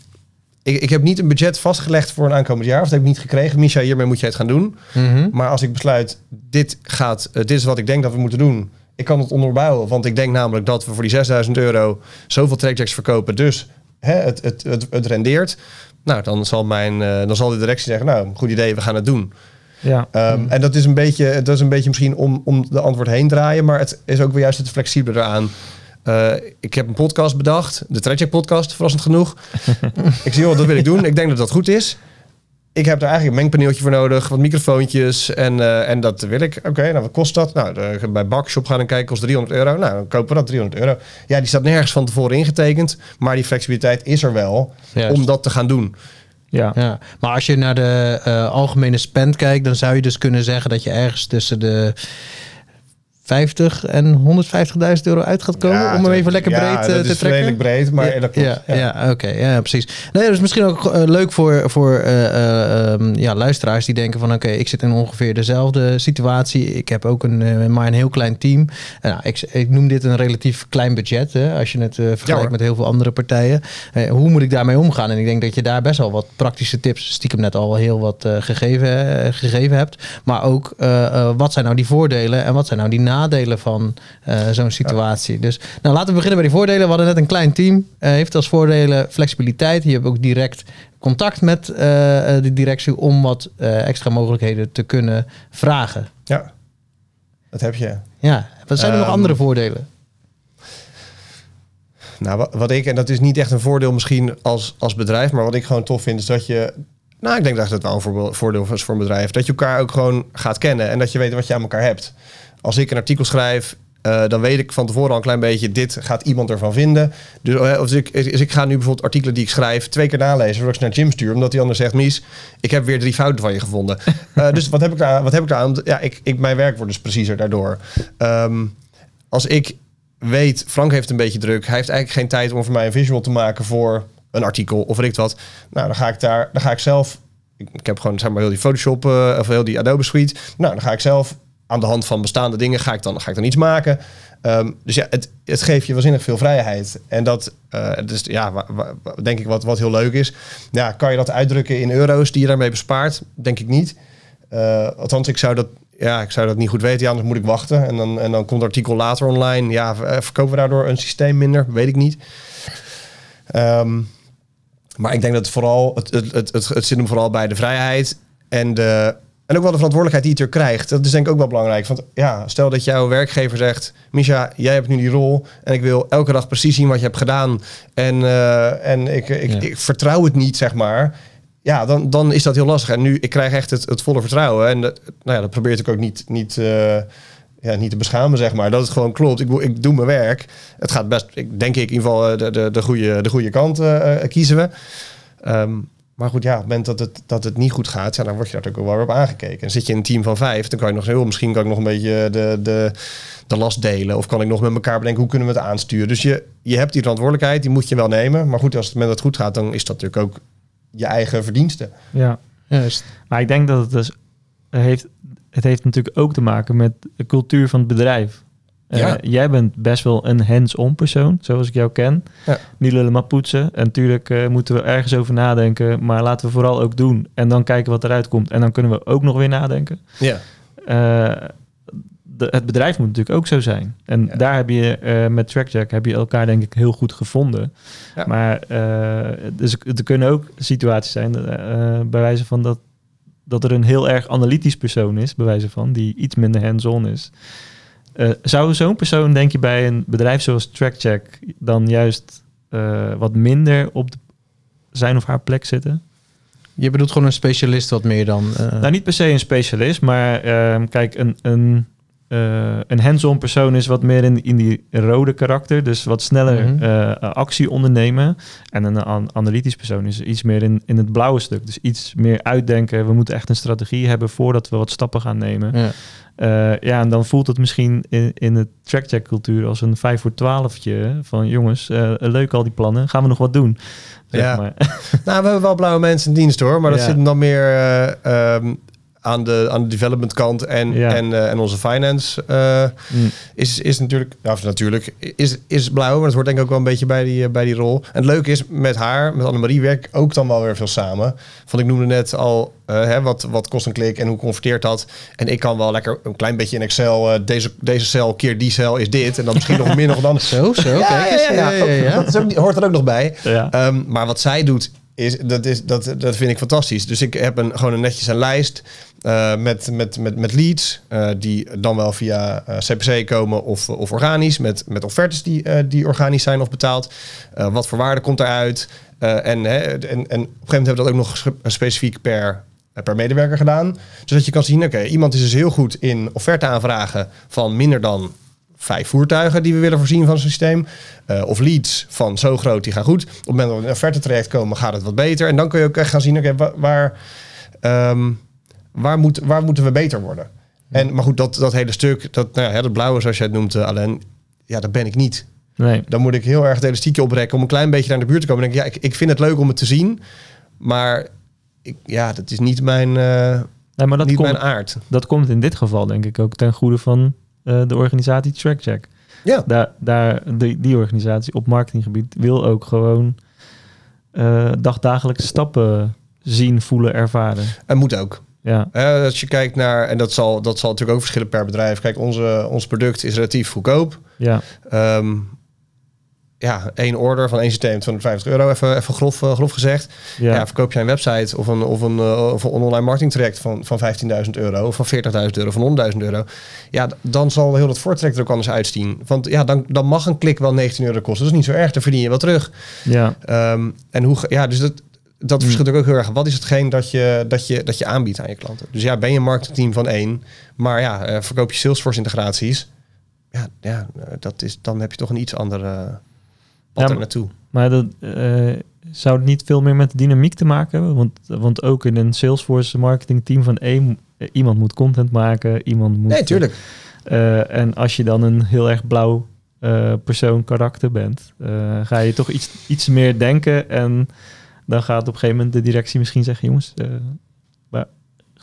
Ik, ik heb niet een budget vastgelegd voor een aankomend jaar. Of dat heb ik niet gekregen. Misha, hiermee moet je het gaan doen. Mhm. Maar als ik besluit, dit, gaat, dit is wat ik denk dat we moeten doen. Ik kan het onderbouwen. Want ik denk namelijk dat we voor die 6000 euro zoveel trackjacks verkopen. Dus hè, het, het, het, het rendeert. Nou, dan zal, mijn, eh, dan zal de directie zeggen, nou, goed idee, we gaan het doen. Ja, Ehm, En dat is een beetje, dat is een beetje misschien om, om de antwoord heen draaien, maar het is ook weer juist het flexibele eraan. Eh, ik heb een podcast bedacht, de Tragic podcast, verrassend genoeg. ik zie, joh, dat wil ik doen. Ik denk dat dat goed is. Ik heb daar eigenlijk een mengpaneeltje voor nodig, wat microfoontjes en, eh, en dat wil ik. Oké, nou wat kost dat? Nou, de- bij Bakshop gaan en kijken, kost 300 euro. Nou, dan kopen we dat 300 euro. Ja, die staat nergens van tevoren ingetekend, maar die flexibiliteit is er wel Juist. om dat te gaan doen. ja. Ja, maar als je naar de eh, algemene spend kijkt, dan zou je dus kunnen zeggen dat je ergens tussen de 50 en 150.000 euro uit gaat komen. Ja, om hem even lekker ja, breed eh, dat te is trekken. redelijk breed, maar dat klopt. Ja, ja. oké, ja, precies. Nee, dat is misschien ook eh, leuk voor, voor eh, eh, ehm, ja, luisteraars die denken van... oké, ik zit in ongeveer dezelfde situatie. Ik heb ook een, maar een heel klein team. Nou, ik, ik noem dit een relatief klein budget, hè, als je het vergelijkt met heel veel andere partijen. Hoe moet ik daarmee omgaan? En ik denk dat je daar best wel wat praktische tips... stiekem net al heel wat gegeven, gegeven hebt. Maar ook, wat zijn nou die voordelen... en wat zijn nou die nadelen van eh, zo'n situatie? Dus nou, laten we beginnen bij die voordelen. We hadden net een klein team. eh, heeft als voordelen flexibiliteit. Je hebt ook direct contact met eh, de directie om wat extra mogelijkheden te kunnen vragen. Ja, dat heb je. Ja, wat zijn er nog Ehm, andere voordelen? Nou, wa- wat ik, en dat is niet echt een voordeel misschien als, als bedrijf, maar wat ik gewoon tof vind, is dat je. Nou, ik denk dat het wel een voordeel is voor een bedrijf. Dat je elkaar ook gewoon gaat kennen en dat je weet wat je aan elkaar hebt. Als ik een artikel schrijf, eh, dan weet ik van tevoren al een klein beetje, dit gaat iemand ervan vinden. Dus, eh, als ik, dus ik ga nu bijvoorbeeld artikelen die ik schrijf twee keer nalezen, voordat ik ze naar Jim stuur, omdat hij anders zegt, Mies, ik heb weer drie fouten van je gevonden. Eh, dus wat heb ik daar, wat heb ik daar aan? Ja, ik, ik, mijn werk wordt dus preciezer daardoor. Ehm, als ik weet, Frank heeft een beetje druk. Hij heeft eigenlijk geen tijd om voor mij een visual te maken voor een artikel of weet ik wat. Nou, dan ga ik daar, dan ga ik zelf. Ik, ik heb gewoon zeg maar heel die Photoshop uh, of heel die Adobe Suite. Nou, dan ga ik zelf aan de hand van bestaande dingen ga ik dan, ga ik dan iets maken. Um, dus ja, het, het geeft je waanzinnig veel vrijheid. En dat uh, dus, ja, denk ik wat, wat heel leuk is. Ja, kan je dat uitdrukken in euro's die je daarmee bespaart? Denk ik niet. Uh, althans, ik zou dat ja, ik zou dat niet goed weten. Anders moet ik wachten. En dan, en dan komt het artikel later online. Ja, verkopen we daardoor een systeem minder? Weet ik niet. Um, maar ik denk dat het vooral, het, het, het zit hem vooral bij de vrijheid en, de, en ook wel de verantwoordelijkheid die je er krijgt. Dat is denk ik ook wel belangrijk. Want ja, stel dat jouw werkgever zegt, Misha, jij hebt nu die rol en ik wil elke dag precies zien wat je hebt gedaan. En, uh, en ik, ik, ja. ik vertrouw het niet, zeg maar ja, dan, dan is dat heel lastig. En nu, ik krijg echt het, het volle vertrouwen. En dat, nou ja, dat probeer ik ook niet, niet, uh, ja, niet te beschamen, zeg maar. Dat het gewoon klopt. Ik, ik doe mijn werk. Het gaat best, ik denk ik in ieder geval de, de, de, goede, de goede kant uh, kiezen we. Um, maar goed, ja, op het moment dat het, dat het niet goed gaat, ja, dan word je daar natuurlijk wel weer op aangekeken. En zit je in een team van vijf, dan kan je nog heel, misschien kan ik nog een beetje de, de, de last delen. Of kan ik nog met elkaar bedenken, hoe kunnen we het aansturen? Dus je, je hebt die verantwoordelijkheid, die moet je wel nemen. Maar goed, als het met het goed gaat, dan is dat natuurlijk ook je eigen verdiensten. Ja, juist. Maar ik denk dat het dus heeft, het heeft natuurlijk ook te maken met de cultuur van het bedrijf. Ja. Uh, jij bent best wel een hands-on persoon, zoals ik jou ken. Ja. Niet lullen maar poetsen. En natuurlijk uh, moeten we ergens over nadenken, maar laten we vooral ook doen. En dan kijken wat eruit komt. En dan kunnen we ook nog weer nadenken. Ja. Uh, de, het bedrijf moet natuurlijk ook zo zijn. En ja. daar heb je uh, met TrackJack heb je elkaar denk ik heel goed gevonden. Ja. Maar uh, dus er kunnen ook situaties zijn, uh, bij wijze van dat, dat er een heel erg analytisch persoon is, bij wijze van, die iets minder hands-on is. Uh, zou zo'n persoon, denk je, bij een bedrijf zoals TrackCheck dan juist wat minder op de, zijn of haar plek zitten? Je bedoelt gewoon een specialist wat meer dan... Nou, niet per se een specialist, maar kijk, een, een, uh, een hands-on persoon is wat meer in, in die rode karakter, dus wat sneller mm -hmm. uh, actie ondernemen. En een an analytisch persoon is iets meer in, in het blauwe stuk, dus iets meer uitdenken. We moeten echt een strategie hebben voordat we wat stappen gaan nemen. Ja, uh, ja en dan voelt het misschien in, in de trackcheck cultuur als een 5 voor 12 van jongens, leuk al die plannen, gaan we nog wat doen? Zeg ja. Maar. nou, we hebben wel blauwe mensen in dienst hoor, maar dat ja. zit dan meer um, aan de, aan de development kant en, ja. en, uh, en onze finance uh, mm. is, is natuurlijk, ja, natuurlijk is, is blauw, maar dat hoort denk ik ook wel een beetje bij die, uh, bij die rol. En het leuke is, met haar, met Annemarie, werk ik ook dan wel weer veel samen. Want ik noemde net al hè, wat, wat kost een klik en hoe converteert dat. En ik kan wel lekker een klein beetje in Excel, deze, deze cel keer die cel is dit. En dan misschien nog meer nog dan. Zo, zo, ja, kijk eens. Ja, ja, ja, Dat is ook, hoort er ook nog bij. Um, maar wat zij doet, is, dat, is, dat, dat vind ik fantastisch. Dus ik heb een, gewoon een netjes een lijst uh, met, met, met, met leads, uh, die dan wel via CPC komen of, of organisch, met, met offertes die, die organisch zijn of betaald. wat voor waarde komt eruit? en, hè, en, en op een gegeven moment hebben we dat ook nog specifiek per, per medewerker gedaan. Zodat je kan zien, oké, iemand is dus heel goed in offerte aanvragen van minder dan vijf voertuigen die we willen voorzien van het systeem. Of leads van zo groot, die gaan goed. Op het moment dat we een offerte traject komen, gaat het wat beter. En dan kun je ook echt gaan zien, oké, waar, um, waar, moet, waar moeten we beter worden? En, maar goed, dat, dat hele stuk, dat, nou ja, dat blauwe zoals jij het noemt, uh, Alain, ja, dat ben ik niet. Nee. Dan moet ik heel erg het elastiekje oprekken om een klein beetje naar de buurt te komen. En denk ik, ja, ik, ik vind het leuk om het te zien, maar ik, ja, dat is niet mijn, uh, nee, maar dat niet komt, mijn aard. Dat komt in dit geval denk ik ook ten goede van uh, de organisatie TrackCheck. Ja. Daar, daar, die, die organisatie op marketinggebied wil ook gewoon uh, dagdagelijkse stappen zien, voelen, ervaren. En moet ook. Ja. Uh, als je kijkt naar, en dat zal, dat zal natuurlijk ook verschillen per bedrijf. Kijk, onze, ons product is relatief goedkoop. Ja. Um, ja, één order van één systeem, 250 euro, even, even grof, uh, grof gezegd. Ja. ja. verkoop jij een website of een, of een, uh, of een online marketing traject van, van 15.000 euro of van 40.000 euro, van 100.000 euro. Ja, dan zal heel dat voortrek er ook anders uitzien. Want ja, dan, dan mag een klik wel 19 euro kosten. Dat is niet zo erg, dan verdien je wel terug. Ja. Um, en hoe, ja, dus dat, dat Hmm. verschilt ook heel erg. Wat is hetgeen dat je, dat, je, dat je aanbiedt aan je klanten? Dus ja, ben je een marketingteam van één, maar ja, uh, verkoop je Salesforce integraties. Ja, ja dat is, dan heb je toch een iets andere pad ja, naartoe. Maar dat, uh, zou het niet veel meer met de dynamiek te maken hebben? Want, want ook in een Salesforce marketingteam van één, iemand moet content maken, iemand moet... Nee, tuurlijk. Uh, en als je dan een heel erg blauw uh, persoon karakter bent, ga je toch iets, iets meer denken en dan gaat op een gegeven moment de directie misschien zeggen, jongens, uh, waar,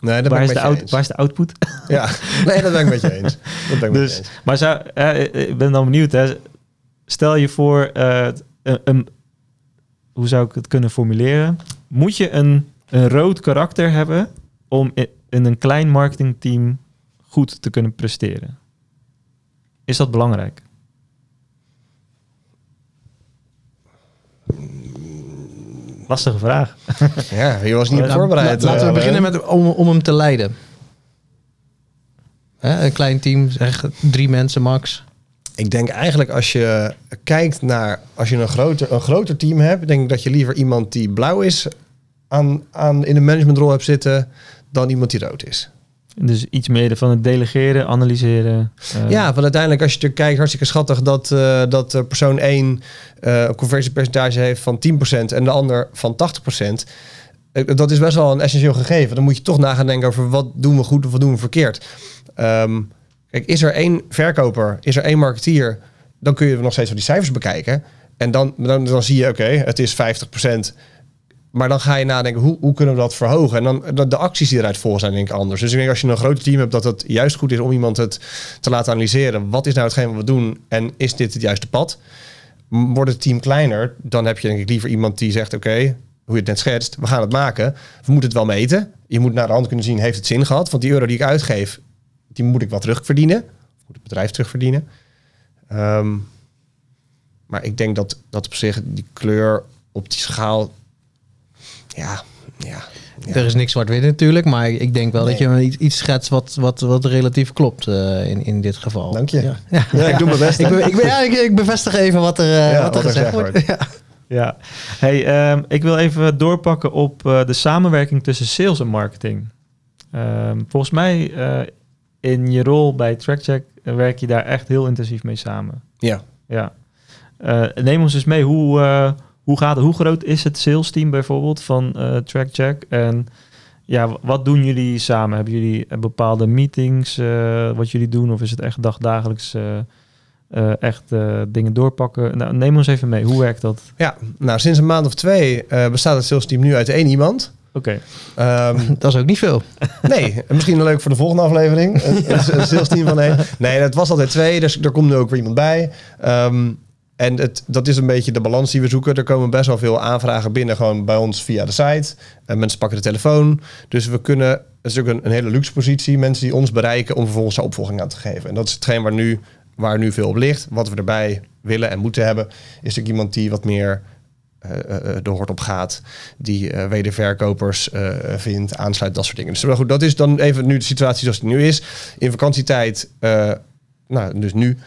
nee, waar, is de out, waar is de output? Ja, nee, dat ben ik met je eens. Dat ben ik dus, met je eens. Maar zou, uh, ik ben dan benieuwd, hè. stel je voor, uh, een, een, hoe zou ik het kunnen formuleren? Moet je een, een rood karakter hebben om in, in een klein marketingteam goed te kunnen presteren? Is dat belangrijk? Lastige vraag. Ja, je was niet voorbereid. Laten we uh, beginnen met om, om hem te leiden. Hè, een klein team, zeg drie mensen max. Ik denk eigenlijk als je kijkt naar... Als je een groter, een groter team hebt... denk ik dat je liever iemand die blauw is... Aan, aan, in een managementrol hebt zitten... dan iemand die rood is. Dus iets meer van het delegeren, analyseren. Uh, ja, want uiteindelijk als je er kijkt, hartstikke schattig dat, uh, dat persoon 1 uh, een conversiepercentage heeft van 10% en de ander van 80%. Dat is best wel een essentieel gegeven. Dan moet je toch na gaan denken over wat doen we goed of wat doen we verkeerd. Um, kijk, is er één verkoper, is er één marketeer, dan kun je nog steeds wel die cijfers bekijken. En dan, dan, dan zie je, oké, het is 50%. Maar dan ga je nadenken, hoe, hoe kunnen we dat verhogen? En dan de, acties die eruit volgen zijn denk ik anders. Dus ik denk als je een groot team hebt, dat het juist goed is om iemand het te laten analyseren. Wat is nou hetgeen wat we doen en is dit het juiste pad? Wordt het team kleiner, dan heb je denk ik liever iemand die zegt, oké, hoe je het net schetst, we gaan het maken. We moeten het wel meten. Je moet naar de hand kunnen zien, heeft het zin gehad? Want die euro die ik uitgeef, die moet ik wel terugverdienen. Moet het bedrijf terugverdienen. Um, maar ik denk dat, dat op zich die kleur op die schaal ja, ja, ja. Er is niks zwart-wit natuurlijk, maar ik denk wel nee. dat je iets, iets schetst wat, wat, wat relatief klopt uh, in, in dit geval. Dank je. Ja, ja. ja ik doe mijn best. ik, be, ik, be, ja, ik, ik, bevestig even wat er, uh, wat er wat gezegd wordt. wordt. Ja, hey, um, ik wil even doorpakken op uh, de samenwerking tussen sales en marketing. Um, volgens mij in je rol bij TrackCheck werk je daar echt heel intensief mee samen. Ja. Ja. neem ons eens mee, hoe hoe, gaat, hoe groot is het sales team bijvoorbeeld van uh, TrackCheck? En ja, wat doen jullie samen? Hebben jullie bepaalde meetings uh, wat jullie doen? Of is het echt dagdagelijks uh, echt dingen doorpakken? Nou, neem ons even mee. Hoe werkt dat? Ja, nou sinds een maand of twee bestaat het sales team nu uit één iemand. Oké. Okay. Um, dat is ook niet veel. Nee, misschien leuk voor de volgende aflevering. een, een sales team van één. Nee, het was altijd twee, dus er komt nu ook weer iemand bij. Um, en het, dat is een beetje de balans die we zoeken. Er komen best wel veel aanvragen binnen, gewoon bij ons via de site. En mensen pakken de telefoon. Dus we kunnen, het is een, een hele luxe positie, mensen die ons bereiken om vervolgens de opvolging aan te geven. En dat is hetgeen waar nu, waar nu veel op ligt. Wat we erbij willen en moeten hebben, is natuurlijk iemand die wat meer uh, uh, de hoort op gaat, die wederverkopers vindt, aansluit, dat soort dingen. Dus goed, dat is dan even nu de situatie zoals die nu is. In vakantietijd, nou, dus nu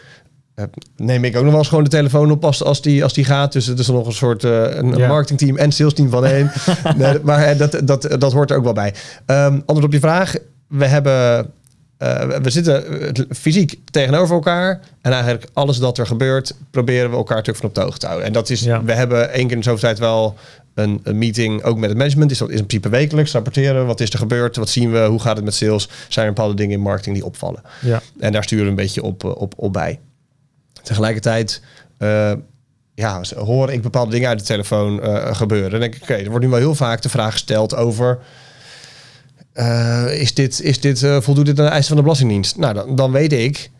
neem ik ook nog wel eens gewoon de telefoon op als, als, die, als die gaat. Dus het is nog een soort uh, een Ja. marketingteam en salesteam van één. nee, maar uh, dat, dat, dat hoort er ook wel bij. Um, antwoord op je vraag. We hebben... uh, we zitten fysiek tegenover elkaar. En eigenlijk alles dat er gebeurt... proberen we elkaar natuurlijk van op de hoogte te houden. En dat is... Ja. We hebben één keer in de zoveel tijd wel... een, een meeting ook met het management. Is dat is in principe wekelijks rapporteren. Wat is er gebeurd? Wat zien we? Hoe gaat het met sales? Zijn er bepaalde dingen in marketing die opvallen? Ja. En daar sturen we een beetje op, eh, op, op bij. Tegelijkertijd eh, ja, hoor ik bepaalde dingen uit de telefoon eh, gebeuren. Dan denk ik, oké, er wordt nu wel heel vaak de vraag gesteld over... eh, is dit, is dit, voldoet dit aan de eisen van de Belastingdienst? Nou, dan, dan weet ik,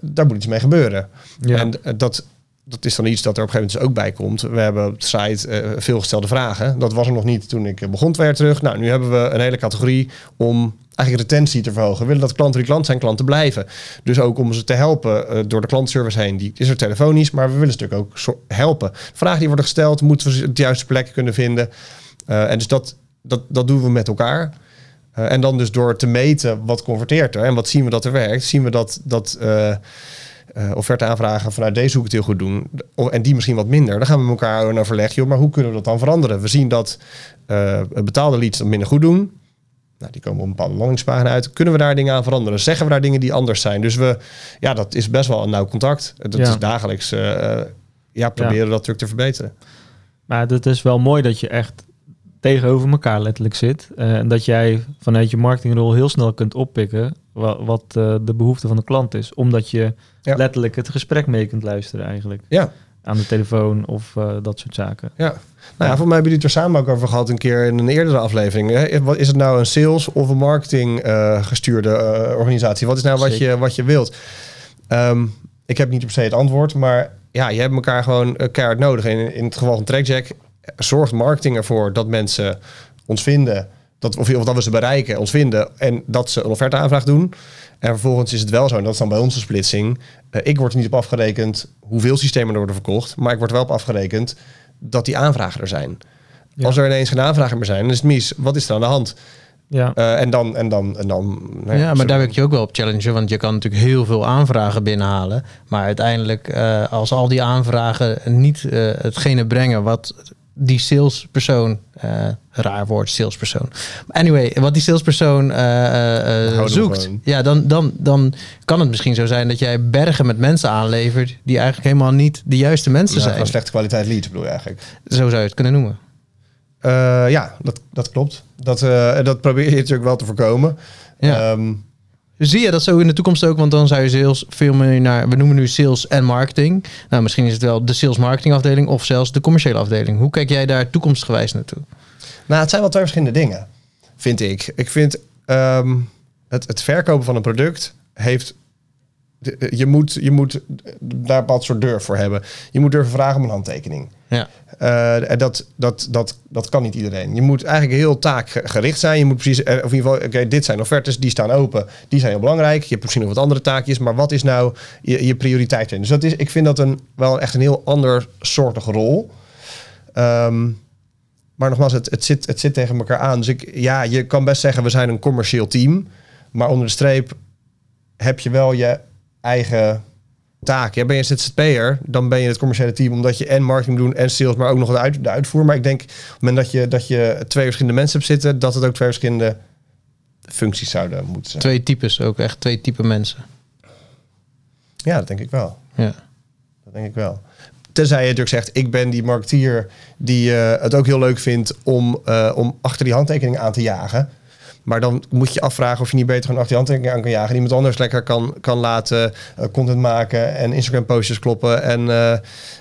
daar moet iets mee gebeuren. Ja. En dat, dat is dan iets dat er op een gegeven moment dus ook bij komt. We hebben op de site eh, veel gestelde vragen. Dat was er nog niet toen ik eh, begon twee jaar terug. Nou, nu hebben we een hele categorie om eigenlijk retentie te verhogen. We willen dat klanten die klant zijn, klanten blijven. Dus ook om ze te helpen eh, door de klantenservice heen. Die is er telefonisch, maar we willen een stuk ook helpen. Vragen die worden gesteld, moeten we ze de juiste plek kunnen vinden. Eh, en dus dat, dat, dat doen we met elkaar. Eh, en dan dus door te meten wat converteert er en wat zien we dat er werkt, zien we dat, dat eh, offerte aanvragen vanuit deze hoek het heel goed doen. En die misschien wat minder. Dan gaan we met elkaar in overleg. Joh, maar hoe kunnen we dat dan veranderen? We zien dat eh, betaalde leads dat minder goed doen. Nou, die komen op een bepaalde landingspagina uit. Kunnen we daar dingen aan veranderen? Zeggen we daar dingen die anders zijn? Dus we, ja, dat is best wel een nauw contact. Dat Ja. is dagelijks, eh, ja, proberen dat druk te verbeteren. Maar het is wel mooi dat je echt tegenover elkaar letterlijk zit. en dat jij vanuit je marketingrol heel snel kunt oppikken wat, wat eh, de behoefte van de klant is. Omdat je Ja. letterlijk het gesprek mee kunt luisteren eigenlijk. Ja. Aan de telefoon of eh, dat soort zaken. Ja. Nou ja, voor mij hebben jullie het er samen ook over gehad een keer in een eerdere aflevering. Hè? Wat Is het nou een sales of een marketing eh, gestuurde organisatie? Wat is nou wat Zeker. je, wat je wilt? Ehm, ik heb niet per se het antwoord, maar ja, je hebt elkaar gewoon keihard nodig. En in het geval van TrackJack zorgt marketing ervoor dat mensen ons vinden. Dat, of, of dat we ze bereiken, ons vinden en dat ze een offerteaanvraag doen. En vervolgens is het wel zo, en dat is dan bij ons de splitsing. eh, ik word er niet op afgerekend hoeveel systemen er worden verkocht, maar ik word wel op afgerekend dat die aanvragen er zijn. Ja. Als er ineens geen aanvragen meer zijn, dan is het mis. Wat is er aan de hand? Ja, Eh, en dan, en dan, en dan. nou Ja, maar daar wil ik je ook wel op challengen. Want je kan natuurlijk heel veel aanvragen binnenhalen. Maar uiteindelijk, eh, als al die aanvragen niet eh, hetgene brengen wat die salespersoon, eh, raar woord, salespersoon. Anyway, wat die salespersoon eh, eh, zoekt, ja, dan, dan, dan kan het misschien zo zijn dat jij bergen met mensen aanlevert die eigenlijk helemaal niet de juiste mensen Ja, zijn. van slechte kwaliteit lead bedoel je eigenlijk. Zo zou je het kunnen noemen. Ja, dat, dat klopt. Dat, dat probeer je natuurlijk wel te voorkomen. Ja. Ehm, Zie je dat zo in de toekomst ook? Want dan zou je sales veel meer naar... We noemen nu sales en marketing. Nou, misschien is het wel de sales marketing afdeling... of zelfs de commerciële afdeling. Hoe kijk jij daar toekomstgewijs naartoe? nou, het zijn wel twee verschillende dingen, vind ik. Ik vind ehm, het, het verkopen van een product heeft. de- Je moet, je moet daar een bepaald soort durf voor hebben. Je moet durven vragen om een handtekening. Ja. Eh, en dat, dat, dat, dat kan niet iedereen. Je moet eigenlijk heel taakgericht zijn. Je moet precies, eh, of in ieder geval, oké, dit zijn offertes, die staan open. Die zijn heel belangrijk. Je hebt misschien nog wat andere taakjes, maar wat is nou je, je prioriteit? in? Dus dat is, ik vind dat een, wel echt een heel ander soortige rol. Ehm, maar nogmaals, het, het, zit, het zit tegen elkaar aan. Dus ik, ja, je kan best zeggen, we zijn een commercieel team. Maar onder de streep heb je wel je eigen taak. Ja, ben je ZZP'er, dan ben je het commerciële team... omdat je en marketing doet en sales, maar ook nog de, uit, de uitvoer. Maar ik denk, op het moment dat je, dat je twee verschillende mensen hebt zitten... dat het ook twee verschillende functies zouden moeten zijn. Twee types ook. Echt twee typen mensen. Ja, dat denk ik wel. Ja. Dat denk ik wel. Tenzij je natuurlijk zegt, ik ben die marketeer die eh, het ook heel leuk vindt om, eh, om achter die handtekening aan te jagen. Maar dan moet je afvragen of je niet beter gewoon achter die handtekening aan kan jagen. En iemand anders lekker kan, kan laten eh, content maken en Instagram postjes kloppen en, eh,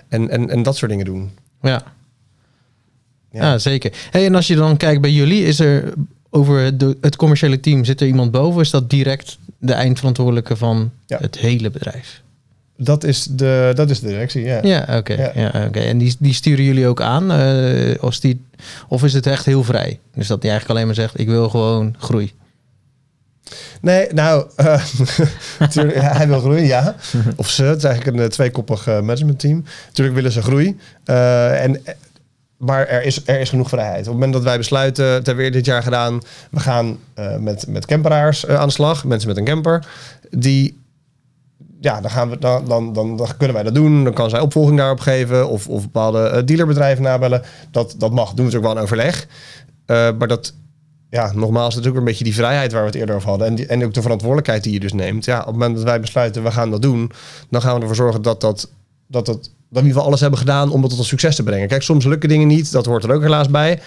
en, en, en dat soort dingen doen. Ja. Ja. Ja, zeker. Hey, en als je dan kijkt bij jullie, is er over het, het commerciële team, zit er iemand boven? Is dat direct de eindverantwoordelijke van Ja. het hele bedrijf? Dat is de, dat is de directie, ja. Ja, oké. Ja. Ja. oké. En die, die sturen jullie ook aan? eh, als die, of is het echt heel vrij? Dus dat die eigenlijk alleen maar zegt, ik wil gewoon groei. Nee, nou, ja, hij wil groeien, ja. Of ze, het is eigenlijk een eh, tweekoppig managementteam. Natuurlijk willen ze groei. En, maar er is, er is genoeg vrijheid. Op het moment dat wij besluiten, dat hebben we dit jaar gedaan, we gaan met, met camperaars aan de slag, mensen met een camper, die, ja, dan, gaan we, dan, dan, dan, dan kunnen wij dat doen. Dan kan zij opvolging daarop geven of, of bepaalde eh, dealerbedrijven nabellen. Dat, dat mag, doen we natuurlijk wel een overleg. Eh, maar dat, ja, nogmaals, dat is ook een beetje die vrijheid waar we het eerder over hadden. En, die, en ook de verantwoordelijkheid die je dus neemt. Ja, op het moment dat wij besluiten, we gaan dat doen, dan gaan we ervoor zorgen dat dat, dat, dat in ieder geval alles hebben gedaan om het tot een succes te brengen. Kijk, soms lukken dingen niet, dat hoort er ook helaas bij.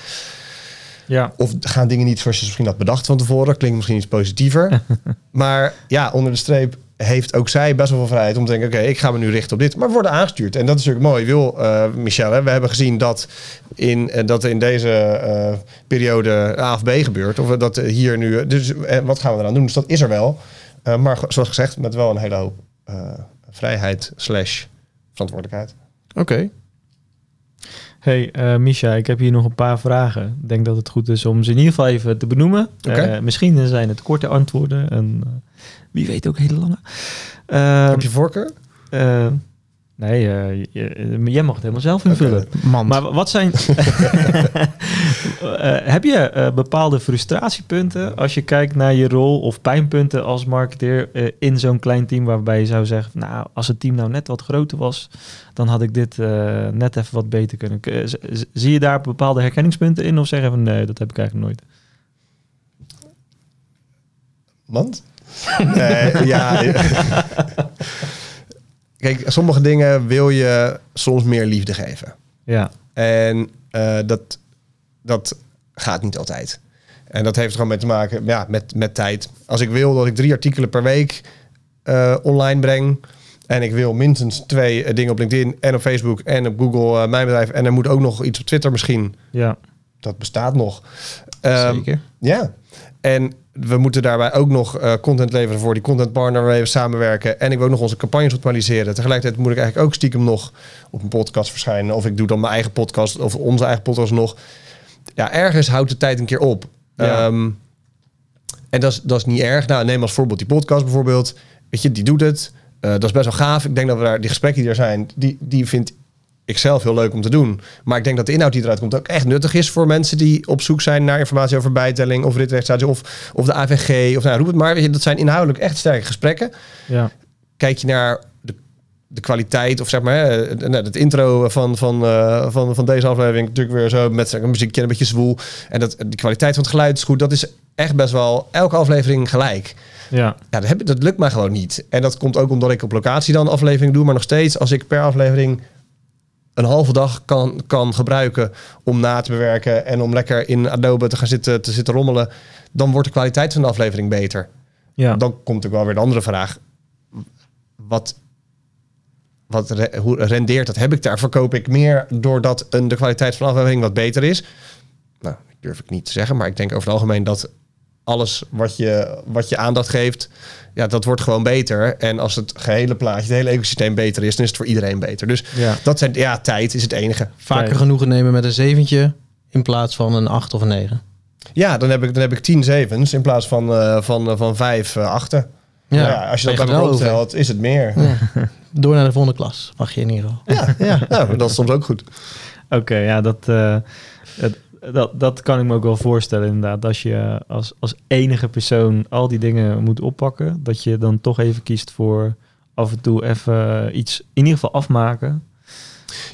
Ja, Of gaan dingen niet zoals je misschien had bedacht van tevoren. Klinkt misschien iets positiever. maar ja, onder de streep heeft ook zij best wel veel vrijheid om te denken... oké, ik ga me nu richten op dit. Maar worden aangestuurd. En dat is natuurlijk mooi. Wil, eh, Michel, hè, we hebben gezien dat in, eh, dat in deze eh, periode A B gebeurt. Of dat eh, hier nu... Dus eh, wat gaan we eraan doen? Dus dat is er wel. Eh, maar zoals gezegd, met wel een hele hoop eh, vrijheid slash verantwoordelijkheid. Oké. Hey, eh Misha, ik heb hier nog een paar vragen. Ik denk dat het goed is om ze in ieder geval even te benoemen. Eh, misschien zijn het korte antwoorden en eh, wie weet ook hele lange. Ehm, Heb je voorkeur? Eh, nee, eh, je- jij mag het helemaal zelf invullen. Man. Maar wat zijn. Eh, heb je eh, bepaalde frustratiepunten als je kijkt naar je rol of pijnpunten als marketeer eh, in zo'n klein team waarbij je zou zeggen: Nou, als het team nou net wat groter was, dan had ik dit eh, net even wat beter kunnen. Eh, zie je daar bepaalde herkenningspunten in of zeggen van nee, dat heb ik eigenlijk nooit? Want? Nee, ja. Kijk, sommige dingen wil je soms meer liefde geven. Ja, En eh, dat, dat gaat niet altijd. En dat heeft gewoon mee te maken ja, met, met tijd. Als ik wil dat ik drie artikelen per week eh, online breng. En ik wil minstens twee eh, dingen op LinkedIn en op Facebook en op Google, mijn bedrijf. En er moet ook nog iets op Twitter misschien. ja, Dat bestaat nog. Ehm, Zeker. ja, en we moeten daarbij ook nog eh, content leveren voor die content partner waarmee we samenwerken. En ik wil ook nog onze campagnes optimaliseren. Tegelijkertijd moet ik eigenlijk ook stiekem nog op een podcast verschijnen. Of ik doe dan mijn eigen podcast of onze eigen podcast nog. Ja, ergens houdt de tijd een keer op. Ja. Ehm, en dat is, dat is niet erg. Nou, neem als voorbeeld die podcast bijvoorbeeld. Weet je, die doet het. Eh, dat is best wel gaaf. Ik denk dat we daar, die gesprekken die er zijn, die, die vind ik zelf heel leuk om te doen. Maar ik denk dat de inhoud die eruit komt ook echt nuttig is voor mensen die op zoek zijn naar informatie over bijtelling of ritregistratie of, of de AVG. Of nou, roep het maar. Weet je, dat zijn inhoudelijk echt sterke gesprekken. ja, Kijk je naar de, de kwaliteit of zeg maar eh, nou, het intro van, van, eh, van, van deze aflevering natuurlijk weer zo met een muziekje een beetje zwoel. En dat, de kwaliteit van het geluid is goed. Dat is echt best wel elke aflevering gelijk. ja, Ja, dat, heb, ik- dat lukt mij gewoon niet. En dat komt ook omdat ik op locatie dan aflevering doe. Maar nog steeds, als ik per aflevering een halve dag kan, kan gebruiken om na te bewerken en om lekker in Adobe te gaan zitten, te zitten rommelen, dan wordt de kwaliteit van de aflevering beter. ja. Dan komt ook wel weer de andere vraag. Wat, wat re- hoe rendeert dat? Heb ik daar? Verkoop ik meer doordat een, de kwaliteit van de aflevering wat beter is? Nou, dat durf ik niet te zeggen. Maar ik denk over het algemeen dat alles wat je, wat je aandacht geeft, ja, dat wordt gewoon beter. En als het gehele plaatje, het hele ecosysteem beter is, dan is het voor iedereen beter. Dus ja. dat zijn, ja, tijd is het enige. Vaker genoegen nemen met een zeventje in plaats van een acht of een negen. Ja, dan heb ik, dan heb ik tien zevens in plaats van, eh, van, eh, van vijf eh, achten. Ja, Ja, als je dat bij elkaar is het meer. Ja. Door naar de volgende klas mag je in ieder geval. Ja, ja. Nou, dat is soms ook goed. Oké, ja, dat, eh, het- dat, dat kan ik me ook wel voorstellen inderdaad. Als je als, als enige persoon al die dingen moet oppakken, dat je dan toch even kiest voor af en toe even iets in ieder geval afmaken.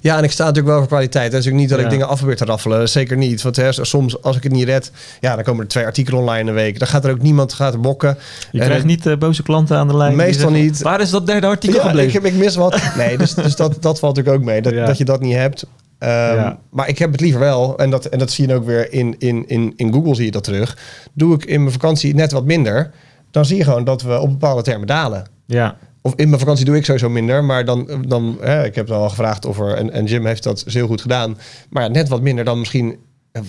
Ja, en ik sta natuurlijk wel voor kwaliteit. Het is ook niet dat ik dingen af probeer te raffelen. Zeker niet. Want hè, soms, als ik het niet red, ja, dan komen er twee artikelen online in een week. Dan gaat er ook niemand gaat er bokken. Je En krijgt niet eh, boze klanten aan de lijn. Meestal zeggen, niet. Waar is dat derde artikel Ja, ik, gebleven? heb- ik mis wat. Nee, dus, dus dat, dat valt natuurlijk ook mee. Dat, Ja. dat je dat niet hebt. Ehm, Ja. Maar ik heb het liever wel. En dat, en dat zie je ook weer in, in, in, in Google zie je dat terug. Doe ik in mijn vakantie net wat minder. Dan zie je gewoon dat we op bepaalde termen dalen. Ja, Of in mijn vakantie doe ik sowieso minder. Maar dan, dan hè, ik heb het al gevraagd of er. En, en Jim heeft dat heel goed gedaan. Maar net wat minder dan misschien.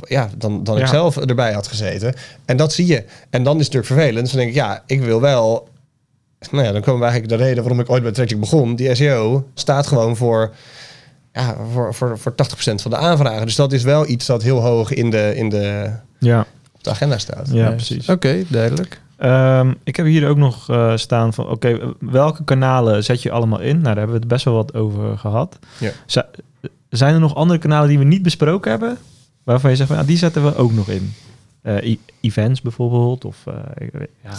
Ja, dan, dan ik zelf erbij had gezeten. En dat zie je. En dan is het natuurlijk vervelend. Dus dan denk ik, ja, ik wil wel. Nou ja, dan komen we eigenlijk de reden waarom ik ooit bij Tracking begon. Die SEO staat gewoon voor. Ja, voor, voor, voor 80% van de aanvragen. Dus dat is wel iets dat heel hoog in de, in de, ja, op de agenda staat. ja, precies. Oké, duidelijk. Ehm, ik heb hier ook nog eh, staan van, oké, welke kanalen zet je allemaal in? Nou, daar hebben we het best wel wat over gehad. Ja. Z- zijn er nog andere kanalen die we niet besproken hebben? Waarvan je zegt, van, ja, die zetten we ook nog in? Eh, e- events bijvoorbeeld? Of, eh, ja.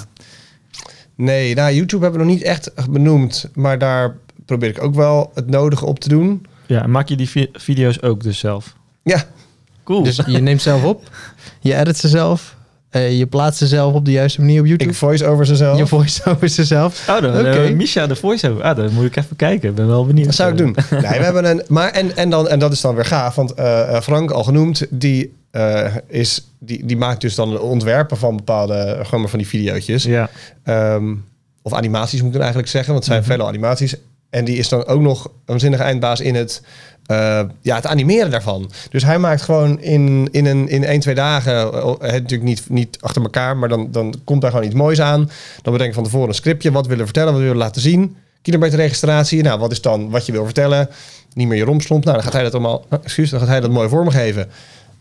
Nee, nou, YouTube hebben we nog niet echt benoemd. Maar daar probeer ik ook wel het nodige op te doen. Ja, en maak je die vi- video's ook dus zelf? Ja, Cool. Dus je neemt zelf op, je edit ze zelf Eh, je plaatst ze zelf op de juiste manier op YouTube. Ik voice over ze zelf. je voice over ze zelf. Oh, dan Oké. eh, Misha de voice-over. Ah, dan moet ik even kijken. Ik ben wel benieuwd. Dat zou ik doen. Nee, we hebben een. Maar en, en, dan, en dat is dan weer gaaf. Want eh, eh, Frank, al genoemd, die, eh, is, die, die maakt dus dan de ontwerpen van bepaalde. Gewoon maar van die video's. Ja, Ehm, of animaties moet ik dan eigenlijk zeggen. Want het zijn vele animaanimaties. En die is dan ook nog een zinnige eindbaas in het. eh, ja, het animeren daarvan. Dus hij maakt gewoon in, in, een, in één, twee dagen, eh, het natuurlijk niet, niet achter elkaar, maar dan, dan komt daar gewoon iets moois aan. Dan bedenk je van tevoren een scriptje, wat willen we vertellen, wat willen we laten zien. Kilometerregistratie, nou wat is dan wat je wil vertellen? Niet meer je romslomp. Nou, dan gaat hij dat allemaal, oh, excuus, dan gaat hij dat mooi vorm geven.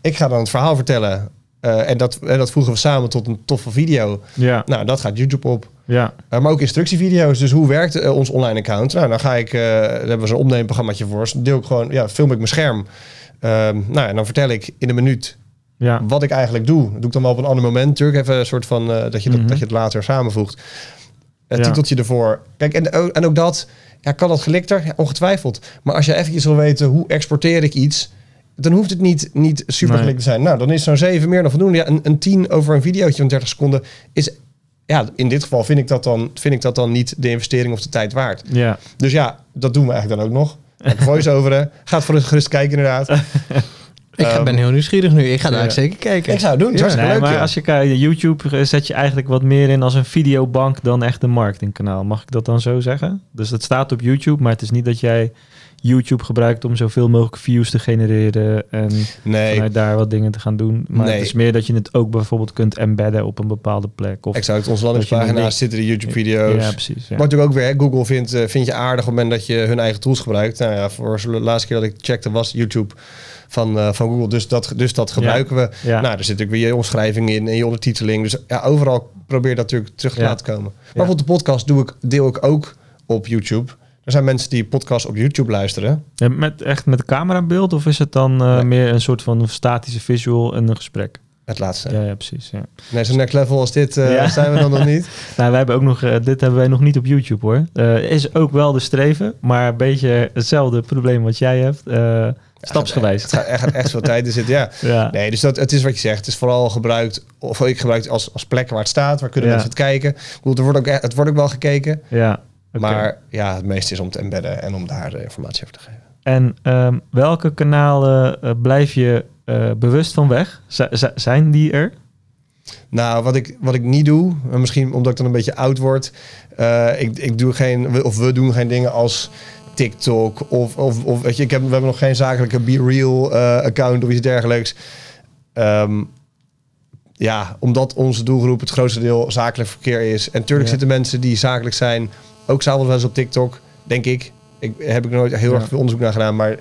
Ik ga dan het verhaal vertellen. eh, en, dat, en dat voegen we samen tot een toffe video. ja, Nou, dat gaat YouTube op. ja. Uh, maar ook instructievideo's. Dus hoe werkt uh, ons online account? Nou, dan ga ik, uh, daar hebben we zo'n opneemprogrammaatje voor. Dus deel ik gewoon, ja, film ik mijn scherm. Um, nou, en dan vertel ik in een minuut ja. wat ik eigenlijk doe. Dat doe ik dan wel op een ander moment. Natuurlijk even een soort van, dat, je dat, Mhm. dat je het later samenvoegt. Het Ja. titeltje ervoor. Kijk, en, ook- en ook dat, ja, kan dat gelikter? Ja, ongetwijfeld. Maar als je eventjes wil weten, hoe exporteer ik iets... Dan hoeft het niet, niet super Nee. te zijn. Nou, dan is zo'n 7 meer dan voldoende. Ja, een, een 10 over een videootje van 30 seconden is... Ja, in dit geval vind ik, dat dan, vind ik dat dan niet de investering of de tijd waard. ja. Dus ja, dat doen we eigenlijk dan ook nog. Voice-overen. Gaat voor het gerust kijken inderdaad. Ik Ehm, ben heel nieuwsgierig nu. Ik ga daar ja. zeker kijken. Ik zou het doen. Het is Ja. Nee, leuk, maar als je kijkt, YouTube eh, zet je eigenlijk wat meer in als een videobank dan echt een marketingkanaal. Mag ik dat dan zo zeggen? Dus het staat op YouTube, maar het is niet dat jij YouTube gebruikt om zoveel mogelijk views te genereren en Nee, vanuit daar wat dingen te gaan doen. Maar Nee. het is meer dat je het ook bijvoorbeeld kunt embedden op een bepaalde plek. Of, exact. Onze landingspagina's zitten de YouTube-video's. ja, precies. Ja. Maar natuurlijk ook weer, hè, Google vindt, eh, vind je aardig op het moment dat je hun eigen tools gebruikt. Nou ja, voor de laatste keer dat ik checkte was YouTube van, eh, van Google. Dus dat, dus dat gebruiken we. Ja. Nou, er zit natuurlijk weer je omschrijving in en je ondertiteling. Dus ja, overal probeer dat natuurlijk terug te laten komen. Maar bijvoorbeeld de podcast doe ik, deel ik ook op YouTube. Er zijn mensen die podcast op YouTube luisteren. Ja, met, echt met camerabeeld of is het dan eh, Nee. meer een soort van statische visual en een gesprek? Het laatste. Ja, ja precies. Ja. Nee, zo'n next level als dit eh, Ja. zijn we dan nog niet. Nou, wij hebben ook nog, eh, dit hebben wij nog niet op YouTube hoor. Eh, is ook wel de streven, maar een beetje hetzelfde probleem wat jij hebt. stapsgewijs. Het gaat echt, echt veel tijd in zitten, ja. Ja, Nee, dus dat, het is wat je zegt. Het is vooral gebruikt, of ik gebruik het als, als plek waar het staat. Waar kunnen mensen het kijken. Ik bedoel, er wordt ook, het wordt ook wel gekeken. ja. Maar ja, het meeste is om te embedden en om daar de informatie over te geven. En ehm, welke kanalen eh, blijf je eh, bewust van weg? Z- zijn die er? Nou, wat ik, wat ik niet doe, en misschien omdat ik dan een beetje oud word. eh, ik, ik doe geen, of we doen geen dingen als TikTok. Of, of, of weet je, ik heb, we hebben nog geen zakelijke Be Real eh, account of iets dergelijks. Ehm, ja, omdat onze doelgroep het grootste deel zakelijk verkeer is. En natuurlijk Ja. zitten mensen die zakelijk zijn, ook s'avonds wel eens op TikTok, denk ik. Ik heb ik nooit heel Ja. erg veel onderzoek naar gedaan, maar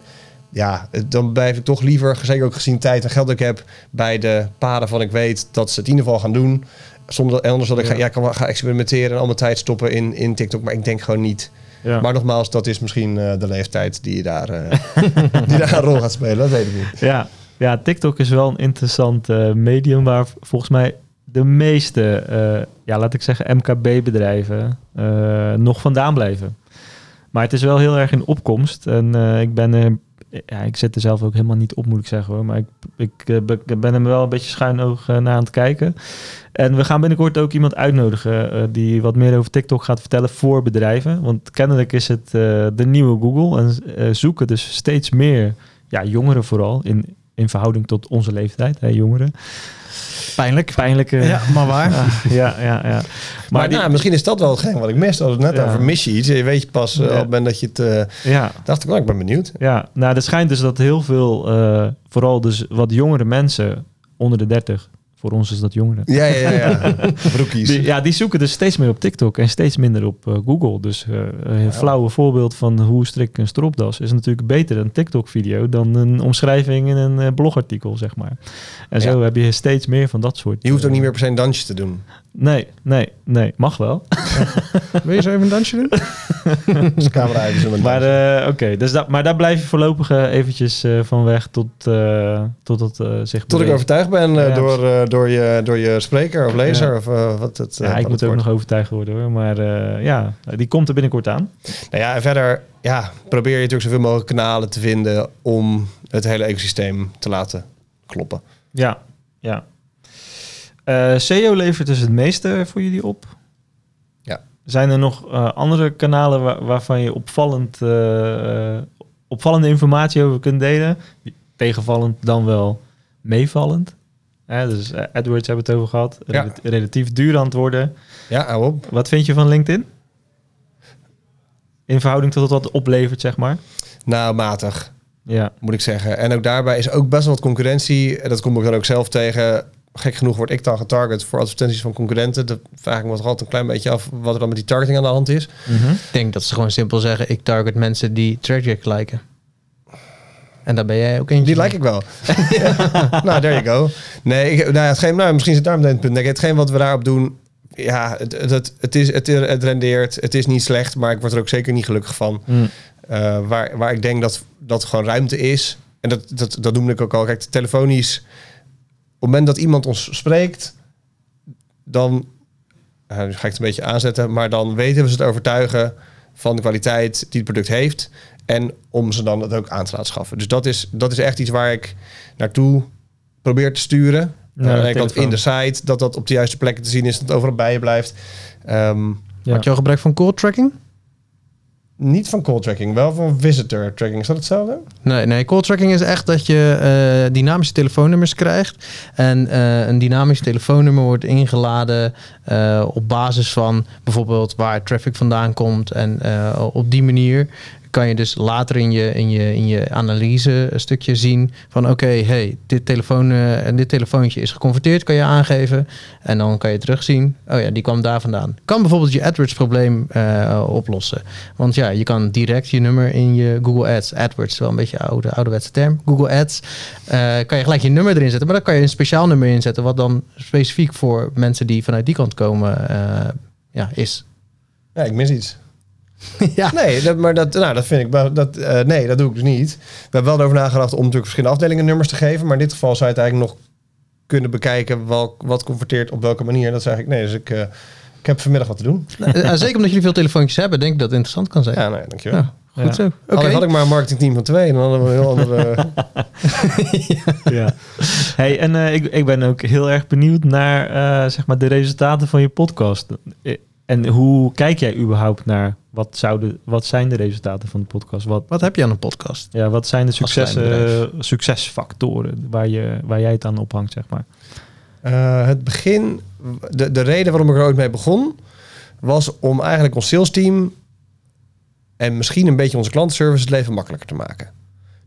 ja, dan blijf ik toch liever, zeker ook gezien tijd en geld dat ik heb, bij de paden van ik weet dat ze het in ieder geval gaan doen. Zonder anders dat ik Ja. ga, ja, kan gaan experimenteren en al mijn tijd stoppen in, in TikTok, maar ik denk gewoon niet. Ja. Maar nogmaals, dat is misschien eh, de leeftijd die daar, eh, die daar een rol gaat spelen. Dat weet ik niet. Ja, ja, TikTok is wel een interessant eh, medium waar volgens mij de meeste, eh, ja, laat ik zeggen, MKB-bedrijven eh, nog vandaan blijven. Maar het is wel heel erg in opkomst. En eh, ik ben ja, ik zit er zelf ook helemaal niet op, moet ik zeggen hoor. Maar ik, ik be- ik ben hem wel een beetje schuin oog naar aan het kijken. En we gaan binnenkort ook iemand uitnodigen die wat meer over TikTok gaat vertellen voor bedrijven. Want kennelijk is het de nieuwe Google en zoeken dus steeds meer ja, jongeren vooral, in, in verhouding tot onze leeftijd, hè, jongeren. Pijnlijk. Pijnlijke... Ja, maar waar? Ah, ja, ja, ja. Maar, die- nou, misschien is dat wel hetgeen wat ik miste. Als het net Ja. over mis je iets. Je weet je pas eh, Ja. op het moment dat je het... eh, ja, dacht ik, wel, ik ben benieuwd. ja, nou, het schijnt dus dat heel veel, eh, vooral dus wat jongere mensen onder de 30, voor ons is dat jongeren. Ja, ja, ja. Broekies. Die, ja, die zoeken dus steeds meer op TikTok en steeds minder op eh, Google. Dus eh, een flauwe voorbeeld van hoe strik ik een stropdas is natuurlijk beter een TikTok-video dan een omschrijving in een eh, blogartikel, zeg maar. En zo heb je steeds meer van dat soort. Je hoeft ook niet meer per se een dansje te doen. Nee, nee, nee. Mag wel. Wil je zo even een dansje doen? Dus de camera even zo met Maar, eh, oké, dus dat, maar daar blijf je voorlopig eh, eventjes eh, van weg tot, eh, tot het eh, zich Tot ik overtuigd ben eh, Ja, door, eh, door, je, door je spreker of lezer. Ja. Of, wat het, eh, Ja, wat ik moet het ook wordt. nog overtuigd worden hoor. Maar eh, ja, die komt er binnenkort aan. Nou ja, en verder ja, probeer je natuurlijk zoveel mogelijk kanalen te vinden om het hele ecosysteem te laten kloppen. Ja, ja. Eh, SEO levert dus het meeste voor jullie op. Ja. Zijn er nog eh, andere kanalen waar- waarvan je opvallend, eh, opvallende informatie over kunt delen? Tegenvallend dan wel meevallend. Dus AdWords hebben het over gehad. Ja. Relatief duur antwoorden. Ja, hou op. Wat vind je van LinkedIn? In verhouding tot wat het oplevert, zeg maar. Nou, matig. Ja. moet ik zeggen. En ook daarbij is ook best wel wat concurrentie. En dat kom ik dan ook zelf tegen. Gek genoeg word ik dan getarget voor advertenties van concurrenten. Dat vraag ik me altijd een klein beetje af wat er dan met die targeting aan de hand is. Mhm. Ik denk dat ze gewoon simpel zeggen, ik target mensen die Tragic liken. En daar ben jij ook eentje Die like ik wel. nou, there you go. Nee, ik, nou, ja, hetgeen, nou, misschien zit daar meteen het punt. Nee, hetgeen wat we daarop doen, ja, het, het, het, is, het, het rendeert. Het is niet slecht, maar ik word er ook zeker niet gelukkig van. Mm. Eh, waar, waar ik denk dat, dat gewoon ruimte is. En dat, dat, dat noemde ik ook al. Kijk, telefonisch. Op het moment dat iemand ons spreekt, dan uh, nu ga ik het een beetje aanzetten, maar dan weten we ze te overtuigen van de kwaliteit die het product heeft. En om ze dan het ook aan te laten schaffen. Dus dat is, dat is echt iets waar ik naartoe probeer te sturen. Naar Aan de ene kant in de site, dat dat op de juiste plekken te zien is, dat het overal bij je blijft. Ehm, Ja. Had je al gebruik van call tracking? Niet van call tracking, wel van visitor tracking. Is dat hetzelfde? Nee, nee, call tracking is echt dat je eh, dynamische telefoonnummers krijgt. En eh, een dynamisch telefoonnummer wordt ingeladen eh, op basis van bijvoorbeeld waar traffic vandaan komt. En op die manier kan je dus later in je, in je, in je analyse een stukje zien van oké, hey, dit, telefoon, eh, en dit telefoontje is geconverteerd, kan je aangeven. En dan kan je terugzien, oh ja, die kwam daar vandaan. Kan bijvoorbeeld je AdWords probleem eh, oplossen. Want ja, je kan direct je nummer in je Google Ads, AdWords, wel een beetje een oude, ouderwetse term, Google Ads, eh, kan je gelijk je nummer erin zetten. Maar dan kan je een speciaal nummer inzetten, wat dan specifiek voor mensen die vanuit die kant komen ja, is. Ja, ik mis iets. ja. Nee, dat, maar dat, nou, dat vind ik. Dat, eh, nee, dat doe ik dus niet. We hebben wel erover nagedacht om natuurlijk verschillende afdelingen nummers te geven. Maar in dit geval zou je het eigenlijk nog kunnen bekijken wat converteert op welke manier. Dat zeg ik nee. Dus ik, eh, ik heb vanmiddag wat te doen. Eh, zeker omdat jullie veel telefoontjes hebben, denk ik dat het interessant kan zijn. Ja, nee, dankjewel. Ja, goed Ja. zo. Oké. Alleen had ik maar een marketingteam van twee. En dan hadden we een heel andere... ja. Hey, en eh, ik, ik ben ook heel erg benieuwd naar eh, zeg maar de resultaten van je podcast. En hoe kijk jij überhaupt naar wat, zouden, wat zijn de resultaten van de podcast? Wat, Wat heb je aan een podcast? ja, wat zijn de successen, succesfactoren waar, je, waar jij het aan ophangt, zeg maar? Eh, het begin, de, de reden waarom ik er ooit mee begon, was om eigenlijk ons sales team en misschien een beetje onze klantenservice het leven makkelijker te maken.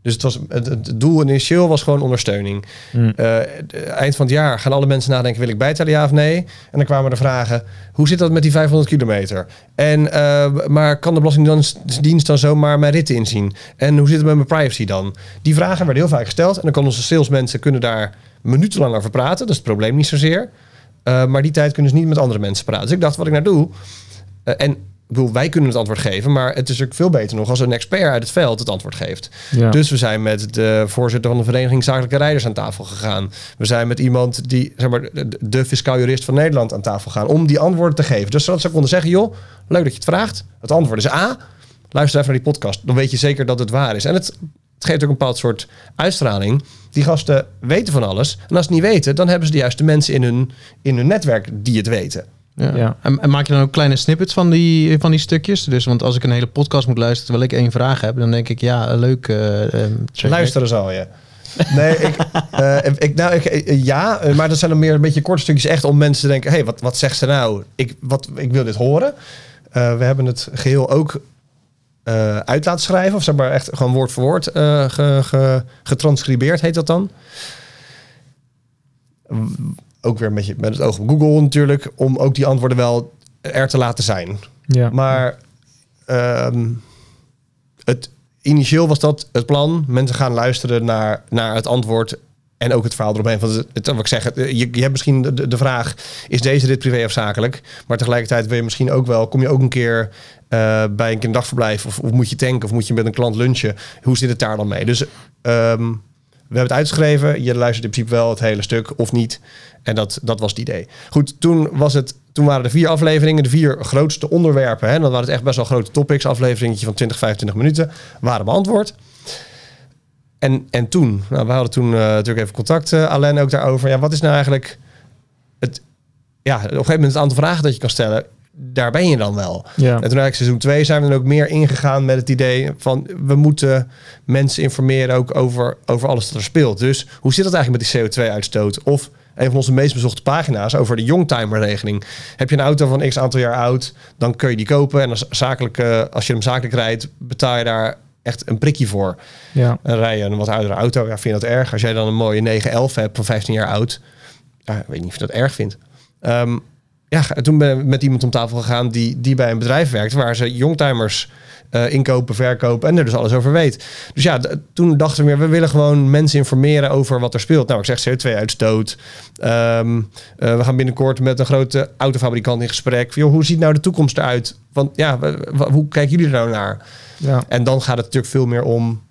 Dus het, was, het, het doel initieel was gewoon ondersteuning. Hm. Eh, de- eind van het jaar gaan alle mensen nadenken, wil ik bijtellen ja of nee? En dan kwamen de vragen, hoe zit dat met die 500 kilometer? En, eh, maar kan de Belastingdienst dan zomaar mijn ritten inzien? En hoe zit het met mijn privacy dan? Die vragen werden heel vaak gesteld. En dan kan onze salesmensen kunnen daar minutenlang over praten. Dat is het probleem niet zozeer. Eh, maar die tijd kunnen ze niet met andere mensen praten. Dus ik dacht, wat ik nou doe... eh, en ik bedoel, wij kunnen het antwoord geven, maar het is ook veel beter nog als een expert uit het veld het antwoord geeft. Ja. Dus we zijn met de voorzitter van de Vereniging Zakelijke Rijders aan tafel gegaan. We zijn met iemand die, zeg maar, de, fiscaal jurist van Nederland aan tafel gegaan om die antwoorden te geven. Dus zodat ze konden zeggen, joh, leuk dat je het vraagt. Het antwoord is A, luister even naar die podcast. Dan weet je zeker dat het waar is. En het, het geeft ook een bepaald soort uitstraling. Die gasten weten van alles. En als ze het niet weten, dan hebben ze de juiste mensen in hun, in hun netwerk die het weten. Ja. Ja. En, en maak je dan ook kleine snippets van die, van die stukjes? Dus, want als ik een hele podcast moet luisteren terwijl ik één vraag heb, dan denk ik, ja, leuk. eh, eh. Luisteren zal je. Nee, ik, eh, ik, nou, ik, ja, maar dat zijn dan meer een beetje korte stukjes echt om mensen te denken, hé, hey, wat, wat zegt ze nou? Ik, wat, ik wil dit horen. Eh, we hebben het geheel ook eh, uit laten schrijven, of zeg maar echt gewoon woord voor woord eh, ge, ge- getranscribeerd, heet dat dan. Ook weer een beetje met het oog op Google natuurlijk, om ook die antwoorden wel er te laten zijn. ja. Maar ehm, het, initieel was dat het plan. Mensen gaan luisteren naar, naar het antwoord en ook het verhaal eromheen. Want het, wat ik zeg, het- je, je hebt misschien de- de, de vraag, is deze dit privé of zakelijk? Maar tegelijkertijd wil je misschien ook wel, kom je ook een keer eh, bij een kinderdagverblijf of, of moet je tanken of moet je met een klant lunchen? Hoe zit het daar dan mee? Dus ehm, we hebben het uitgeschreven. Je luistert in principe wel het hele stuk of niet. En dat, dat was het idee. Goed, toen, was het, toen waren er vier afleveringen. De vier grootste onderwerpen. Hè, en dan waren het echt best wel grote topics. Afleveringetje van 20, 25 minuten. Waren beantwoord. En, en toen, nou, we hadden toen eh, natuurlijk even contact, eh Alain ook daarover. Ja, wat is nou eigenlijk het, ja, op een gegeven moment het aantal vragen dat je kan stellen, daar ben je dan wel. Ja. En toen eigenlijk seizoen 2 zijn we dan ook meer ingegaan met het idee van we moeten mensen informeren ook over, over alles wat er speelt. Dus hoe zit het eigenlijk met die CO2-uitstoot? Of een van onze meest bezochte pagina's over de Youngtimer-regeling. Heb je een auto van x aantal jaar oud, dan kun je die kopen. En als, zakelijk, eh, als je hem zakelijk rijdt, betaal je daar echt een prikje voor. Ja. En rij je een wat oudere auto, ja, vind je dat erg? Als jij dan een mooie 911 hebt van 15 jaar oud, ja, ik weet niet of je dat erg vindt. Ehm, ja, en toen ben ik met iemand om tafel gegaan die, die bij een bedrijf werkt waar ze youngtimers eh, inkopen, verkopen en er dus alles over weet. Dus ja, toen dachten we weer, we willen gewoon mensen informeren over wat er speelt. Nou, ik zeg CO2-uitstoot. Ehm, eh, we gaan binnenkort met een grote autofabrikant in gesprek. Joh, hoe ziet nou de toekomst eruit? Want ja, hoe kijken jullie er nou naar? Ja. En dan gaat het natuurlijk veel meer om.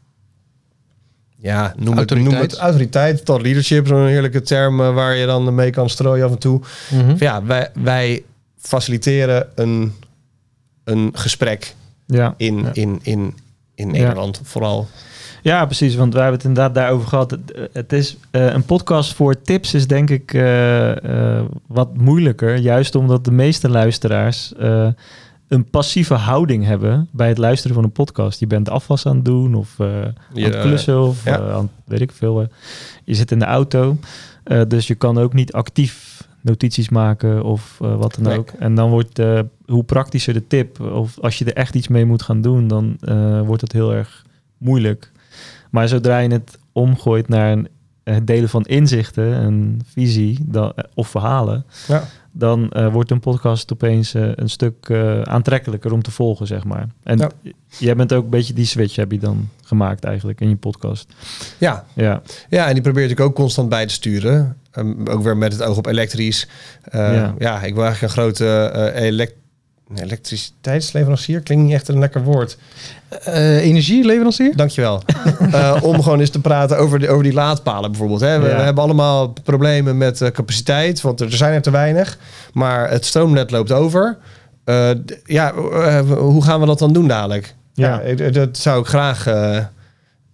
Ja, noem het, Autoriteit. noem het autoriteit, tot leadership, zo'n heerlijke term eh, waar je dan mee kan strooien af en toe. Mhm. Ja, wij, wij faciliteren een, een gesprek Ja. in, Ja. in, in, in Nederland vooral. Ja, precies. Want wij hebben het inderdaad daarover gehad. Het, is eh, een podcast voor tips is denk ik eh, eh, wat moeilijker. Juist omdat de meeste luisteraars een passieve houding hebben bij het luisteren van een podcast. Je bent afwas aan het doen of aan het klussen of aan weet ik veel. je zit in de auto, dus je kan ook niet actief notities maken of eh, wat dan ook. En dan wordt eh, hoe praktischer de tip of als je er echt iets mee moet gaan doen, dan eh, wordt het heel erg moeilijk. Maar zodra je het omgooit naar een, het delen van inzichten, een visie dan, eh, of verhalen, Ja. Dan eh, wordt een podcast opeens eh, een stuk eh, aantrekkelijker om te volgen, zeg maar. En Ja. jij bent ook een beetje die switch heb je dan gemaakt eigenlijk in je podcast. Ja, Ja, ja, en die probeer ik ook constant bij te sturen. Ehm, ook weer met het oog op elektrisch. Eh, Ja. ja. ik wil eigenlijk een grote eh elek elektriciteitsleverancier. Klinkt niet echt een lekker woord. Eh, energieleverancier? Dankjewel. Eh om gewoon eens te praten over, de, over die laadpalen bijvoorbeeld. Hè. We, Ja. we hebben allemaal problemen met eh, capaciteit, want er zijn er te weinig. Maar het stroomnet loopt over. Eh, ja, eh, hoe gaan we dat dan doen dadelijk? Ja, Ja. ik- dat zou ik graag...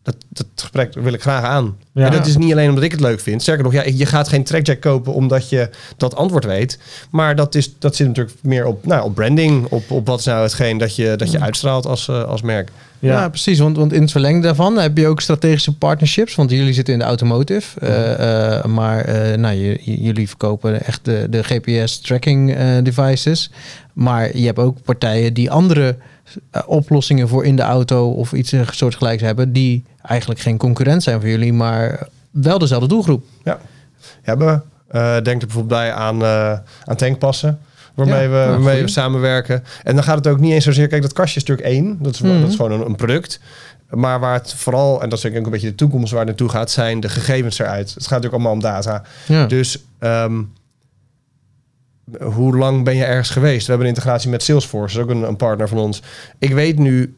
dat, dat gesprek wil ik graag aan. Ja. En dat is niet alleen omdat ik het leuk vind. Sterker nog, ja, je gaat geen trackjack kopen omdat je dat antwoord weet. Maar dat, is, dat zit natuurlijk meer op, nou, op branding. Op, op wat is nou hetgeen dat je, dat je uitstraalt als, eh, als merk. Ja, ja. precies. Want, want in het verlengde daarvan heb je ook strategische partnerships. Want jullie zitten in de automotive. eh, eh, maar eh, nou, jullie verkopen echt de, de GPS-tracking eh, devices. Maar je hebt ook partijen die andere eh, oplossingen voor in de auto of iets soortgelijks hebben. Die eigenlijk geen concurrent zijn voor jullie, maar wel dezelfde doelgroep. hebben. Eh denk er bijvoorbeeld bij aan, eh, aan tankpassen. Waarmee, Ja, we, waarmee goeie. we samenwerken. En dan gaat het ook niet eens zozeer... Kijk, dat kastje is natuurlijk één. Dat is, Mhm. dat is gewoon een, een product. Maar waar het vooral... En dat is denk ik ook een beetje de toekomst waar het naartoe gaat... zijn de gegevens eruit. Het gaat natuurlijk allemaal om data. Ja. Dus ehm, hoe lang ben je ergens geweest? We hebben een integratie met Salesforce. Dat is ook een, een partner van ons. Ik weet nu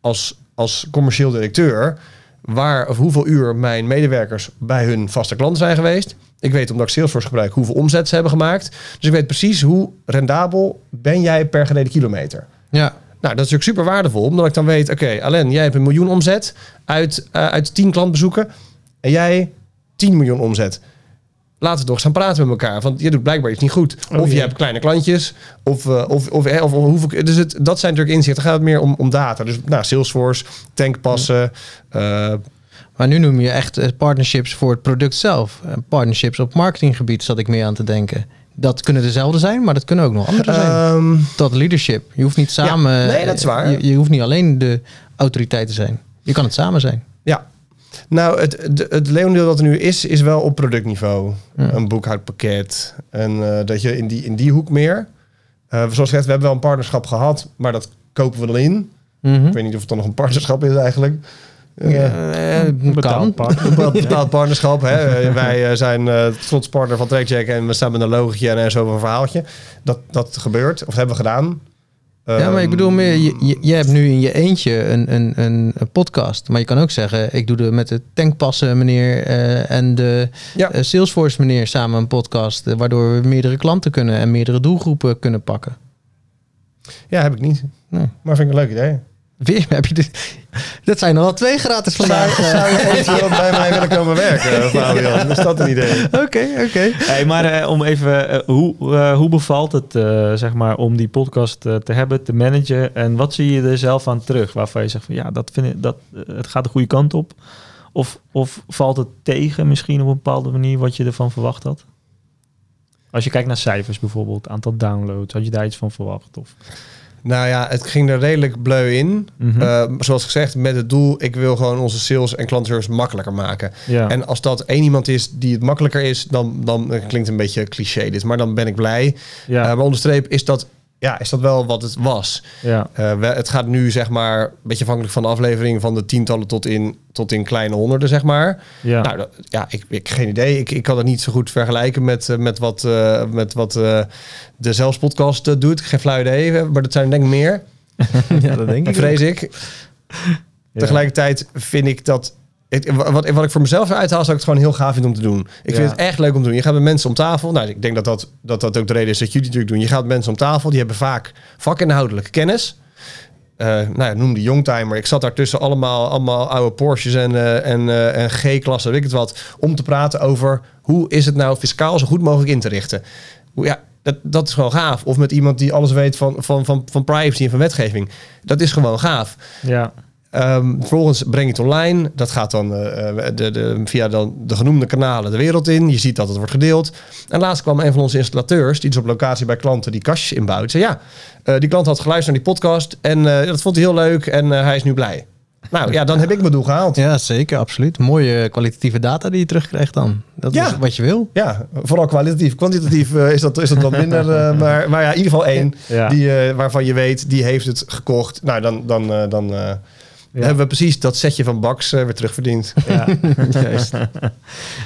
als, als commercieel directeur... waar of hoeveel uur mijn medewerkers bij hun vaste klanten zijn geweest. Ik weet, omdat ik Salesforce gebruik, hoeveel omzet ze hebben gemaakt. Dus ik weet precies hoe rendabel ben jij per gereden kilometer. ja. Nou, dat is natuurlijk super waardevol, omdat ik dan weet... oké, Alain, jij hebt een miljoen omzet uit, eh, uit 10 klantbezoeken... en jij 10 miljoen omzet. Laten we toch gaan praten met elkaar. Want je doet blijkbaar iets niet goed. Oh, of je hebt kleine klantjes. Of, eh, of, of, eh, of, of hoeveel... Dus het, dat zijn natuurlijk inzichten. Dan gaat het meer om, om data. Dus nou, Salesforce, tankpassen... eh, Maar nu noem je echt partnerships voor het product zelf. Partnerships op marketinggebied zat ik meer aan te denken. Dat kunnen dezelfde zijn, maar dat kunnen ook nog andere zijn. ehm, Tot leadership. Je hoeft niet samen. nee, dat is waar. Je, je hoeft niet alleen de autoriteit te zijn. Je kan het samen zijn. Ja. Nou, het, de- het leeuwendeel dat er nu is, is wel op productniveau. Ja. Een boekhoudpakket. En eh, dat je in die, in die hoek meer... Eh, zoals gezegd, we hebben wel een partnerschap gehad, maar dat kopen we dan in. Mhm. Ik weet niet of het dan nog een partnerschap is eigenlijk. Eh, Eh, kan. Betaalpaard. Een bepaald- bepaald partnerschap. Hè. Eh, Wij eh, zijn eh trots partner van Trackjack en we staan met een logotje en zo een verhaaltje. Dat, dat gebeurt, of hebben we gedaan. Ja, maar ik bedoel meer, je, je, hebt nu in je eentje een, een, een, podcast. Maar je kan ook zeggen, ik doe er met de tankpassen meneer eh, en de Ja. eh, Salesforce meneer samen een podcast. eh, waardoor we meerdere klanten kunnen en meerdere doelgroepen kunnen pakken. Ja, heb ik niet. Nee. Maar vind ik een leuk idee. Weer heb je dit. Dat zijn er al twee gratis vandaag. eh. zou je eventueel bij mij willen komen werken, Fabian? Is dat een idee? Oké, oké. Hey, maar eh, om even, eh, hoe, eh, hoe bevalt het, eh, zeg maar, om die podcast eh, te hebben, te managen? En wat zie je er zelf aan terug? Waarvan je zegt van, ja, dat vind ik, dat, eh, het gaat de goede kant op. Of, of valt het tegen misschien op een bepaalde manier wat je ervan verwacht had? Als je kijkt naar cijfers bijvoorbeeld, aantal downloads, had je daar iets van verwacht? Of, Nou ja, het ging er redelijk bleu in. Mhm. Eh, zoals gezegd, met het doel, ik wil gewoon onze sales en klantenservice makkelijker maken. ja. En als dat één iemand is die het makkelijker is, dan, dan eh, klinkt het een beetje cliché dit, maar dan ben ik blij. ja, Eh, maar onderstreep is dat, ja, is dat wel wat het was. ja, Eh, we- het gaat nu zeg maar, een beetje afhankelijk van de aflevering, van de tientallen tot in, tot in kleine honderden, zeg maar. ja. Nou, dat- ja, ik, ik geen idee. Ik, ik kan het niet zo goed vergelijken met, eh, met wat, eh, met wat eh, de Zelfs podcast eh, doet. Geen flauw idee, maar dat zijn denk ik meer, Ja, dat denk ik. vrees ik. ja. Tegelijkertijd vind ik dat... Ik, wat, wat ik voor mezelf eruit haal, is dat ik het gewoon heel gaaf vind om te doen. Ik Ja. vind het echt leuk om te doen. Je gaat met mensen om tafel. Nou, ik denk dat dat, dat dat ook de reden is dat jullie het natuurlijk doen. Je gaat met mensen om tafel. Die hebben vaak vakinhoudelijke kennis. Eh nou ja, noem die youngtimer. Ik zat daartussen allemaal, allemaal oude Porsches en, eh, en, eh, en G-klasse, weet ik het wat. Om te praten over hoe is het nou fiscaal zo goed mogelijk in te richten. Hoe- Ja, dat, dat is gewoon gaaf. Of met iemand die alles weet van, van, van, van privacy en van wetgeving. Dat is gewoon gaaf. ja, Ehm, vervolgens breng je het online. Dat gaat dan eh, eh, de, de, via dan de genoemde kanalen de wereld in. Je ziet dat het wordt gedeeld. En laatst kwam een van onze installateurs, die dus op locatie bij klanten die kastjes inbouwt. Zei ja, eh, die klant had geluisterd naar die podcast en dat vond hij heel leuk en hij is nu blij. Nou ja, dan heb ik mijn doel gehaald. Ja, zeker, absoluut. Mooie kwalitatieve data die je terugkrijgt dan. Dat Ja. is wat je wil. Ja, vooral kwalitatief. Kwantitatief is, dat, is dat wat minder. maar, maar ja, in ieder geval één ja. die, waarvan je weet, die heeft het gekocht. Nou, dan, dan, dan Ja. hebben we precies dat setje van Bax eh, weer terugverdiend. Ja. Juist.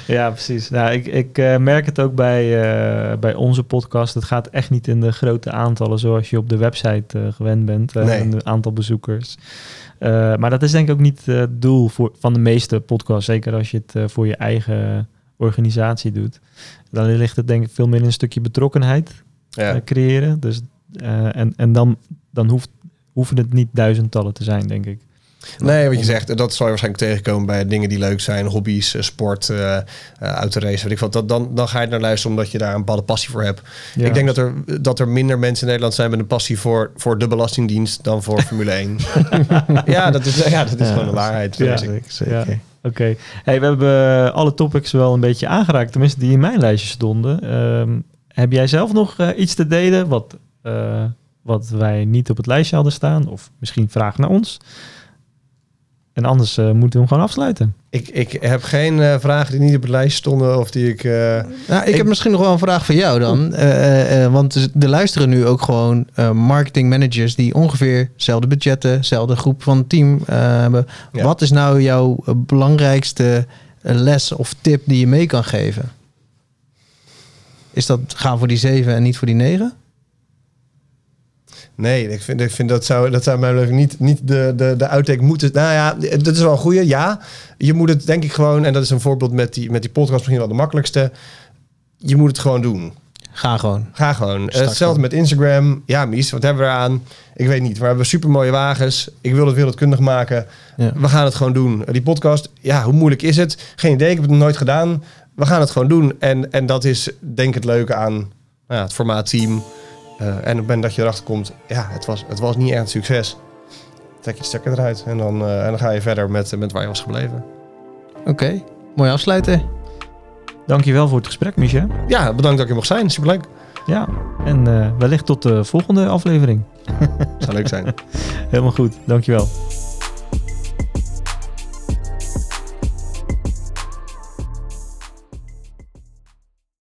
ja, precies. Nou, ik ik eh, merk het ook bij, eh, bij onze podcast. Het gaat echt niet in de grote aantallen zoals je op de website eh, gewend bent. eh, Nee. en het aantal bezoekers. Eh, maar dat is denk ik ook niet eh, het doel voor, van de meeste podcasts. Zeker als je het eh, voor je eigen organisatie doet. Dan ligt het denk ik veel meer in een stukje betrokkenheid Ja. eh, creëren. Dus, eh, en en dan, dan hoeft, hoeven het niet duizendtallen te zijn, denk ik. Nee, wat je zegt, dat zal je waarschijnlijk tegenkomen bij dingen die leuk zijn, hobby's, eh, sport, eh eh, autoracen, weet ik wat. Dat, dan, dan ga je naar luisteren omdat je daar een bepaalde passie voor hebt. Ja. Ik denk dat er, dat er minder mensen in Nederland zijn met een passie voor, voor de Belastingdienst dan voor Formule 1. ja, dat is, ja, dat is Ja, gewoon de waarheid. ja. Zeker. Oké. Hey, we hebben alle topics wel een beetje aangeraakt, tenminste die in mijn lijstje stonden. Ehm, heb jij zelf nog iets te delen wat, wat wij niet op het lijstje hadden staan? Of misschien vragen naar ons? En anders eh, moeten we hem gewoon afsluiten. Ik, ik heb geen eh, vragen die niet op het lijstje stonden of die ik... eh, Nou, ik, Ik- heb misschien nog wel een vraag voor jou dan. Eh, eh, eh, want er- er luisteren nu ook gewoon eh, marketing managers die ongeveer dezelfde budgetten, dezelfde groep van team eh, hebben. Ja. Wat is nou jouw belangrijkste les of tip die je mee kan geven? Is dat gaan voor die zeven en niet voor die negen? Nee, ik vind, ik vind dat zou, dat zou mijn beleving niet, niet de, de, de outtake moeten. Nou ja, dat is wel een goede. Ja, je moet het denk ik gewoon, en dat is een voorbeeld met die, met die podcast misschien wel de makkelijkste. Je moet het gewoon doen. Ga gewoon. Ga gewoon. Start Hetzelfde gewoon. met Instagram. Ja, Mies, wat hebben we eraan? Ik weet niet. We hebben super mooie wagens. Ik wil het wereldkundig maken. Ja. We gaan het gewoon doen. Die podcast, ja, hoe moeilijk is het? Geen idee, ik heb het nog nooit gedaan. We gaan het gewoon doen. En, en dat is denk ik het leuke aan nou ja, het formaat team. Eh, en op het moment dat je erachter komt, ja, het was, het was niet echt een succes. Trek je stekker eruit en dan, eh, en dan ga je verder met, met waar je was gebleven. Oké, mooi afsluiten. Dankjewel voor het gesprek, Micha. Ja, bedankt dat ik er mocht zijn. Superleuk. Ja, en eh, wellicht tot de volgende aflevering. Zou leuk zijn. Helemaal goed, dankjewel.